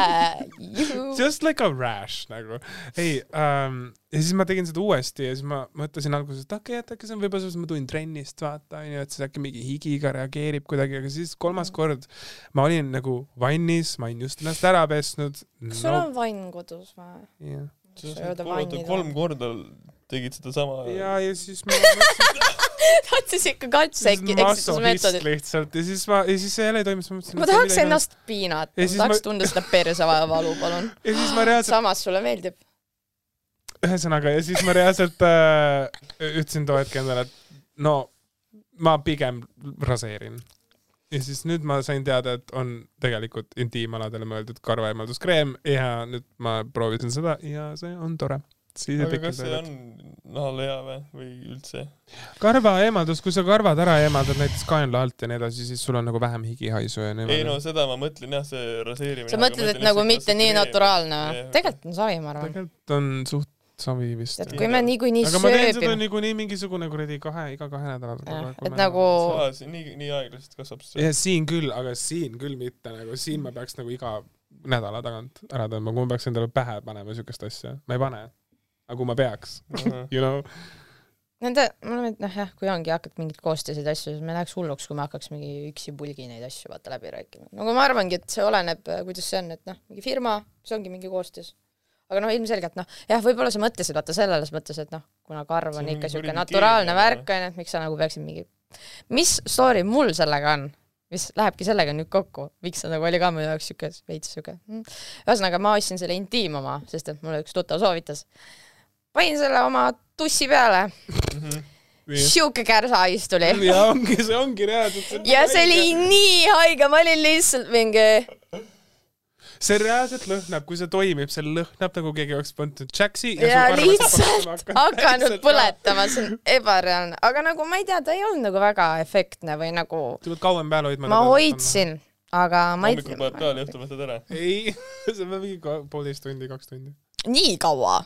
A: Just like a rash nagu. ei ähm,, ja siis ma tegin seda uuesti ja siis ma mõtlesin alguses, et okei okay,, et äkki see on võib-olla sellepärast, et ma tulin trennist, vaata onju, et siis äkki mingi higiga reageerib kuidagi, aga siis kolmas kord ma olin nagu vannis, ma olin just ennast ära pesnud.
C: kas sul on vann kodus või?
A: jah,
B: kolm korda tegid sedasama.
A: ja, ja siis ma mõtlesin,
C: tahtis ikka katse eksitusmeetodit.
A: lihtsalt ja siis ma, ja siis see jälle ei toiminud, siis ma mõtlesin.
C: ma tahaks. ennast piinata, ma tahaks
A: ma-
C: tunda seda persevalu, palun.
A: ja siis ma reaalselt,
C: samas sulle meeldib.
A: ühesõnaga ja siis ma reaalselt äh, ütlesin too hetk endale, et no ma pigem raseerin. ja siis nüüd ma sain teada, et on tegelikult intiimaladele mõeldud karvaeemalduskreem ja nüüd ma proovisin seda ja see on tore. Siis ei
B: aga kas see on nahale hea või, või üldse?
A: karvaeemaldus, kui sa karvad ära eemaldad näiteks kaenla alt ja nii edasi, siis sul on nagu vähem higihaisu ja
B: ei no seda ma mõtlen jah, see raseerimine.
C: sa mõtled, et nagu mitte nii naturaalne või
B: Jah.?
C: tegelikult on savi, ma arvan.
A: tegelikult on suht savi vist.
C: et kui me niikuinii
A: aga ma teen seda
C: sööbime,
A: niikuinii mingisugune kuradi kahe, iga kahe nädala tagant.
C: et nagu
B: nii, nii aeglaselt kasvab see.
A: ja siin küll, aga siin küll mitte nagu, siin ma peaks nagu iga nädala tagant ära tõmbama, kui ma peaks endale pähe panema siukest asja, ma ei pane. Aga kui ma peaks, you know,
C: Nende, ma arvan, et noh jah, kui ongi, hakkad mingeid koostiseid asju, siis me läheks hulluks, kui me hakkaks mingi üksipulgi neid asju vaata läbi rääkima. nagu ma arvangi, et see oleneb, kuidas see on, et noh, mingi firma, see ongi mingi koostis. aga noh, ilmselgelt noh, jah, võib-olla sa mõtlesid vaata selles mõttes, et noh, kuna karv on
B: on
C: ikka
B: kuradi
C: naturaalne
B: keemia,
C: värk onju, et miks sa nagu peaksid mingi, mis story mul sellega on, mis lähebki sellega nüüd kokku, miks see nagu oli ka mu jaoks siuke veits siuke mm.. ühesõnaga, ma ostsin selle intiim oma, sest et mulle üks tuttav soovitas. Panin selle oma tussi peale, siuke kärsahais tuli
A: ja ongi, see ongi reaalselt.
C: ja see oli nii haige, ma olin lihtsalt mingi,
A: see reaalselt lõhnab, kui see toimib, see lõhnab nagu keegi oleks pannud Jaxi
C: ja lihtsalt hakanud. põletama, see on ebareaalne, aga nagu ma ei tea, ta ei olnud nagu väga efektne või nagu
A: sa pead kauem peal hoidma.
C: ma. hoidsin, aga ma ei
B: hommikul paned peale ja õhtul võtad ära.
A: ei, see peab mingi poolteist tundi, kaks tundi.
C: nii kaua,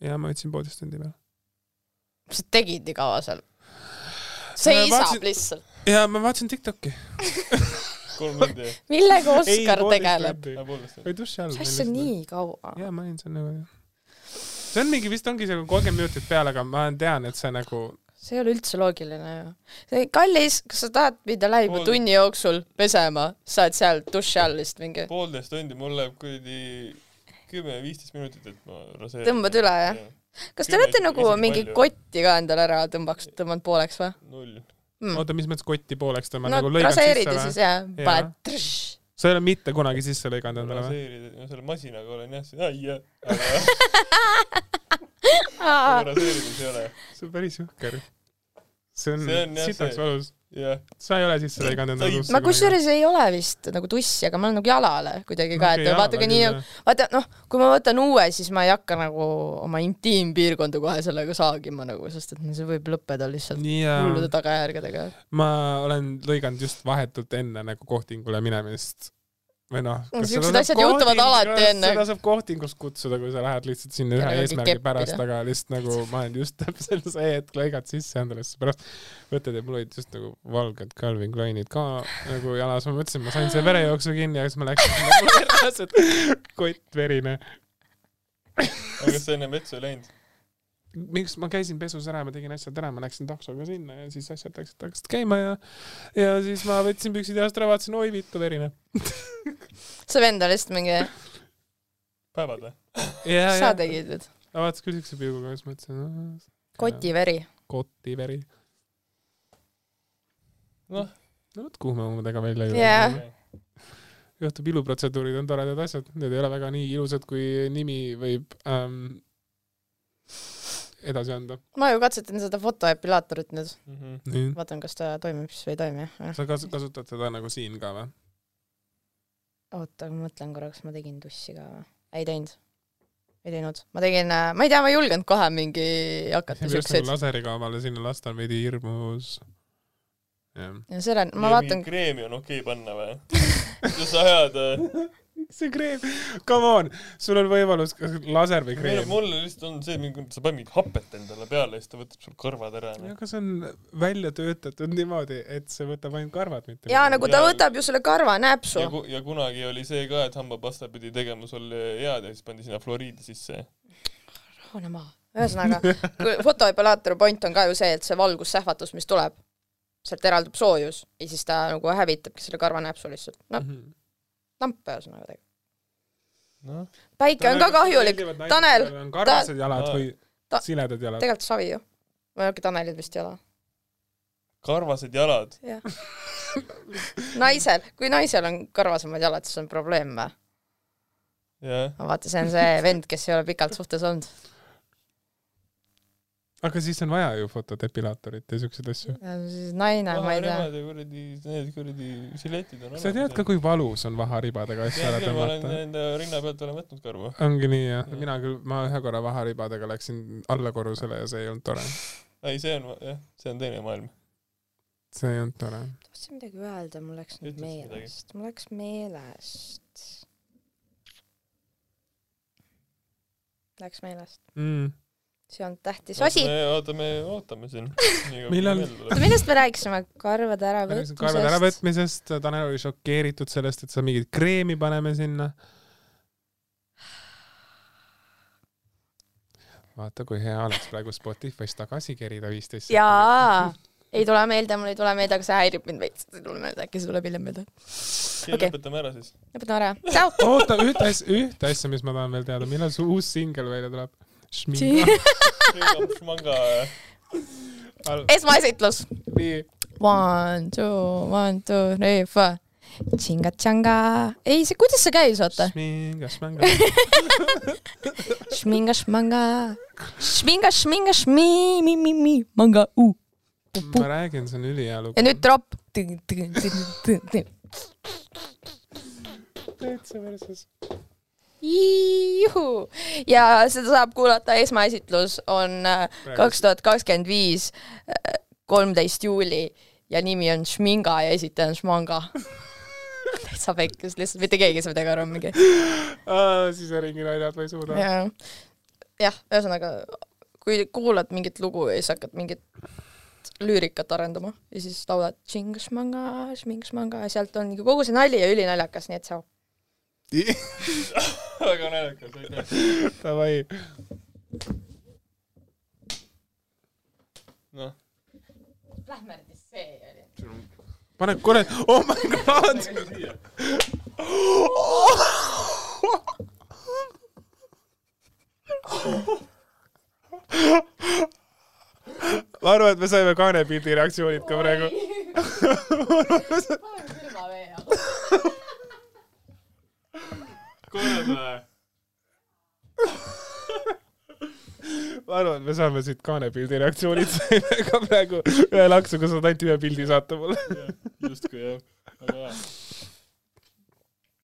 A: ja ma hoidsin poolteist tundi peal.
C: sa tegid nii kaua seal? Seisab
A: vaatasin-
C: lihtsalt.
A: ja ma vaatasin Tiktoki.
B: kolm tundi.
C: millega Oskar tegeleb?
A: või duši all.
C: mis asja nii kaua?
A: ja ma olin seal nagu jah. see on mingi, vist ongi see kolmkümmend minutit peale, aga ma tean, et see nagu
C: see ei ole üldse loogiline ju. see kallis, kas sa tahad minna lähima
B: Pool-
C: tunni jooksul pesema, sa oled seal duši all vist mingi,
B: poolteist tundi, mul läheb kuradi kümme-viisteist minutit, et ma raseerin.
C: Tõmbad üle, jah? kas te olete nagu mingi
B: palju.
C: kotti ka endale ära tõmbaks, tõmmanud pooleks või
B: null.
C: mm.?
A: oota, mis mõttes kotti pooleks tõmbad
C: no
A: nagu lõigad
C: raseerid ja
A: sisse
C: siis
A: või?
C: jah, paned
A: sa ei ole mitte kunagi sisse lõiganud endale või?
B: raseerida, no selle masinaga olen jah, ai jah aga raseerides ei ole.
A: see on päris jõhker. See on,
B: See on
A: sitaks valus.
B: jah,
A: sa ei ole sisse lõiganud endale
B: Sa-
A: tusse
C: ma kusjuures ei ole vist nagu tussi, aga ma olen nagu jalale kuidagi ka, et vaadake nii nagu, vaata noh, kui ma võtan uue, siis ma ei hakka nagu oma intiimpiirkonda kohe sellega saagima nagu, sest et see võib lõppeda lihtsalt
A: ja
C: hullude tagajärgedega.
A: ma olen lõiganud just vahetult enne nagu kohtingule minemist või noh.
C: Siuksed asjad juhtuvad alati enne.
A: seda saab kohtingust kutsuda, kui sa lähed lihtsalt sinna ühe eesmärgi
C: keppida.
A: pärast, aga lihtsalt nagu ma olen just täpselt see hetk lõigad sisse endale, sest pärast mõtled, et mul olid just nagu valged Calvin Kleinid ka nagu jalas, ma mõtlesin, ma sain selle verejooksu kinni ja siis ma läksin, mul oli reaalselt kott verine.
B: aga kas sa enne vetsu ei läinud?
A: miks ma käisin pesus ära, ma tegin asjad ära, ma läksin taksoga sinna ja siis asjad läksid, hakkasid käima ja ja siis ma võtsin püksid jalast ära, vaatasin, oi vittu, verine.
C: see vend on lihtsalt mingi,
B: päevad või?
A: ja,
C: sa
A: ja,
C: tegid nüüd.
A: ta vaatas küll siukse pilguga, siis mõtlesin no,,
C: kotiveri.
A: kotiveri.
B: noh,
A: no vot, kuhu me omadega välja jõuame. juhtub, iluprotseduurid on toredad asjad, need ei ole väga nii ilusad, kui nimi võib ähm, edasi anda.
C: ma ju katsetan seda fotoepilaatorit nüüd,
B: Mhm.
A: nii.
C: vaatan, kas ta toimib siis või ei toimi.
A: sa kas-, kasutad seda nagu siin ka või?
C: oota, ma mõtlen korra, kas ma tegin tussi ka või? ei teinud. ei teinud. ma tegin, ma ei tea, ma ei julgenud kohe mingi hakata
A: nagu
C: siukseid.
A: laseriga omale sinna lasta on veidi hirmus. jah.
C: ja selle, ma vaatan,
B: kreemi on okei panna või? sa ajad äh,
A: see kreem, come on, sul on võimalus kas laser või kreem.
B: mul lihtsalt on see, mingi sa paned mingit hapet endale peale ja siis ta võtab sul kõrvad ära.
A: aga see on välja töötatud niimoodi, et see võtab ainult karvad, mitte
C: jaa, nagu ta
B: Jaa.
C: võtab ju selle karvanäpsu
B: ja, ku-, ja kunagi oli see ka, et hambapasta pidi tegema sulle head ja siis pandi sinna fluoriidi sisse.
C: rahune maha. ühesõnaga, fotoepilaatori point on ka ju see, et see valgussähvatus, mis tuleb, sealt eraldub soojus ja siis ta nagu hävitabki selle karvanäpsu lihtsalt. noh,
A: Mhm.
C: Lamp ühesõnaga tegelikult.
B: noh,
C: päike on ka kahjulik, Tanel,
A: on karvased jalad või
C: ta-
A: siledad jalad?
C: tegelikult savi ju. või okei, Tanelil vist ei ole.
B: karvased jalad.
C: jah. naisel, kui naisel on karvasemad jalad, siis on probleem või?
B: jah.
C: no vaata, see on see vend, kes ei ole pikalt suhtes olnud.
A: Aga siis on vaja ju fotodepilaatorit ja siukseid asju.
C: siis naine, ma ei tea.
B: ja kuradi, need kuradi žiletid on
A: sa tead ka, kui valus on vaharibadega asju ära tõmmata?
B: enda rinna pealt olen võtnud karva.
A: ongi nii jah,
B: Jah.
A: mina küll, ma ühe korra vaharibadega läksin allakorrusele ja see ei olnud tore.
B: ei, see on jah, see on teine maailm.
A: see ei olnud tore.
C: tahtsin midagi öelda, mul läks nüüd meelest, mul läks meelest. Läks meelest,
A: mm
C: see on tähtis asi.
B: oota, me ootame siin.
A: millal?
C: oota, millest me rääkisime? karvade äravõtmisest.
A: karvade
C: äravõtmisest,
A: Tanel oli šokeeritud sellest, et sa mingit kreemi paneme sinna. vaata, kui hea oleks praegu Spotify's tagasi kerida viisteist.
C: jaa, ei tule meelde, mul ei tule meelde, aga see häirib mind veits, ei tule meelde, äkki see tuleb hiljem meelde.
B: Okay. lõpetame ära siis.
C: lõpetame ära, tšau.
A: oota, ühte asja, ühte asja, mis ma tahan veel teada, millal su uus singel välja tuleb? Šminga.
B: manga.
C: esmaesitlus. One, two, one, two, three, four. tšinga-tšanga. ei, see, kuidas see käis, oota?
A: šminga, šmanga.
C: šminga, šmanga. šminga, šminga, šmi, mi, mi, mi, manga, u.
A: ma räägin, see on ülihea lugu.
C: ja nüüd drop.
A: täitsa versus.
C: Juhu ja seda saab kuulata, esmaesitlus on äh, kaks tuhat kakskümmend viis, kolmteist juuli ja nimi on Šminga ja esitaja on Šmanga. täitsa pekkis, lihtsalt mitte keegi ei saa midagi aru mingi.
A: siseringi naljad, ma ei suuda.
C: jah, jah, ühesõnaga kui kuulad mingit lugu ja siis hakkad mingit lüürikat arendama ja siis laulad Šmanga, Šmanga ja sealt on kogu see nali ja ülinaljakas, nii et tšau.
B: väga naljakas, aitäh.
A: Davai.
B: noh,
C: Lähmerdis see oli.
A: pane korra, oh my god. ma arvan, et me saime kaanepildi reaktsioonid ka praegu.
C: külma vee alla.
B: või?
A: ma arvan, me saame siit kaanepildi reaktsioonid ka praegu ühe laksuga saad ainult ühe pildi saata mulle.
B: justkui jah, väga hea.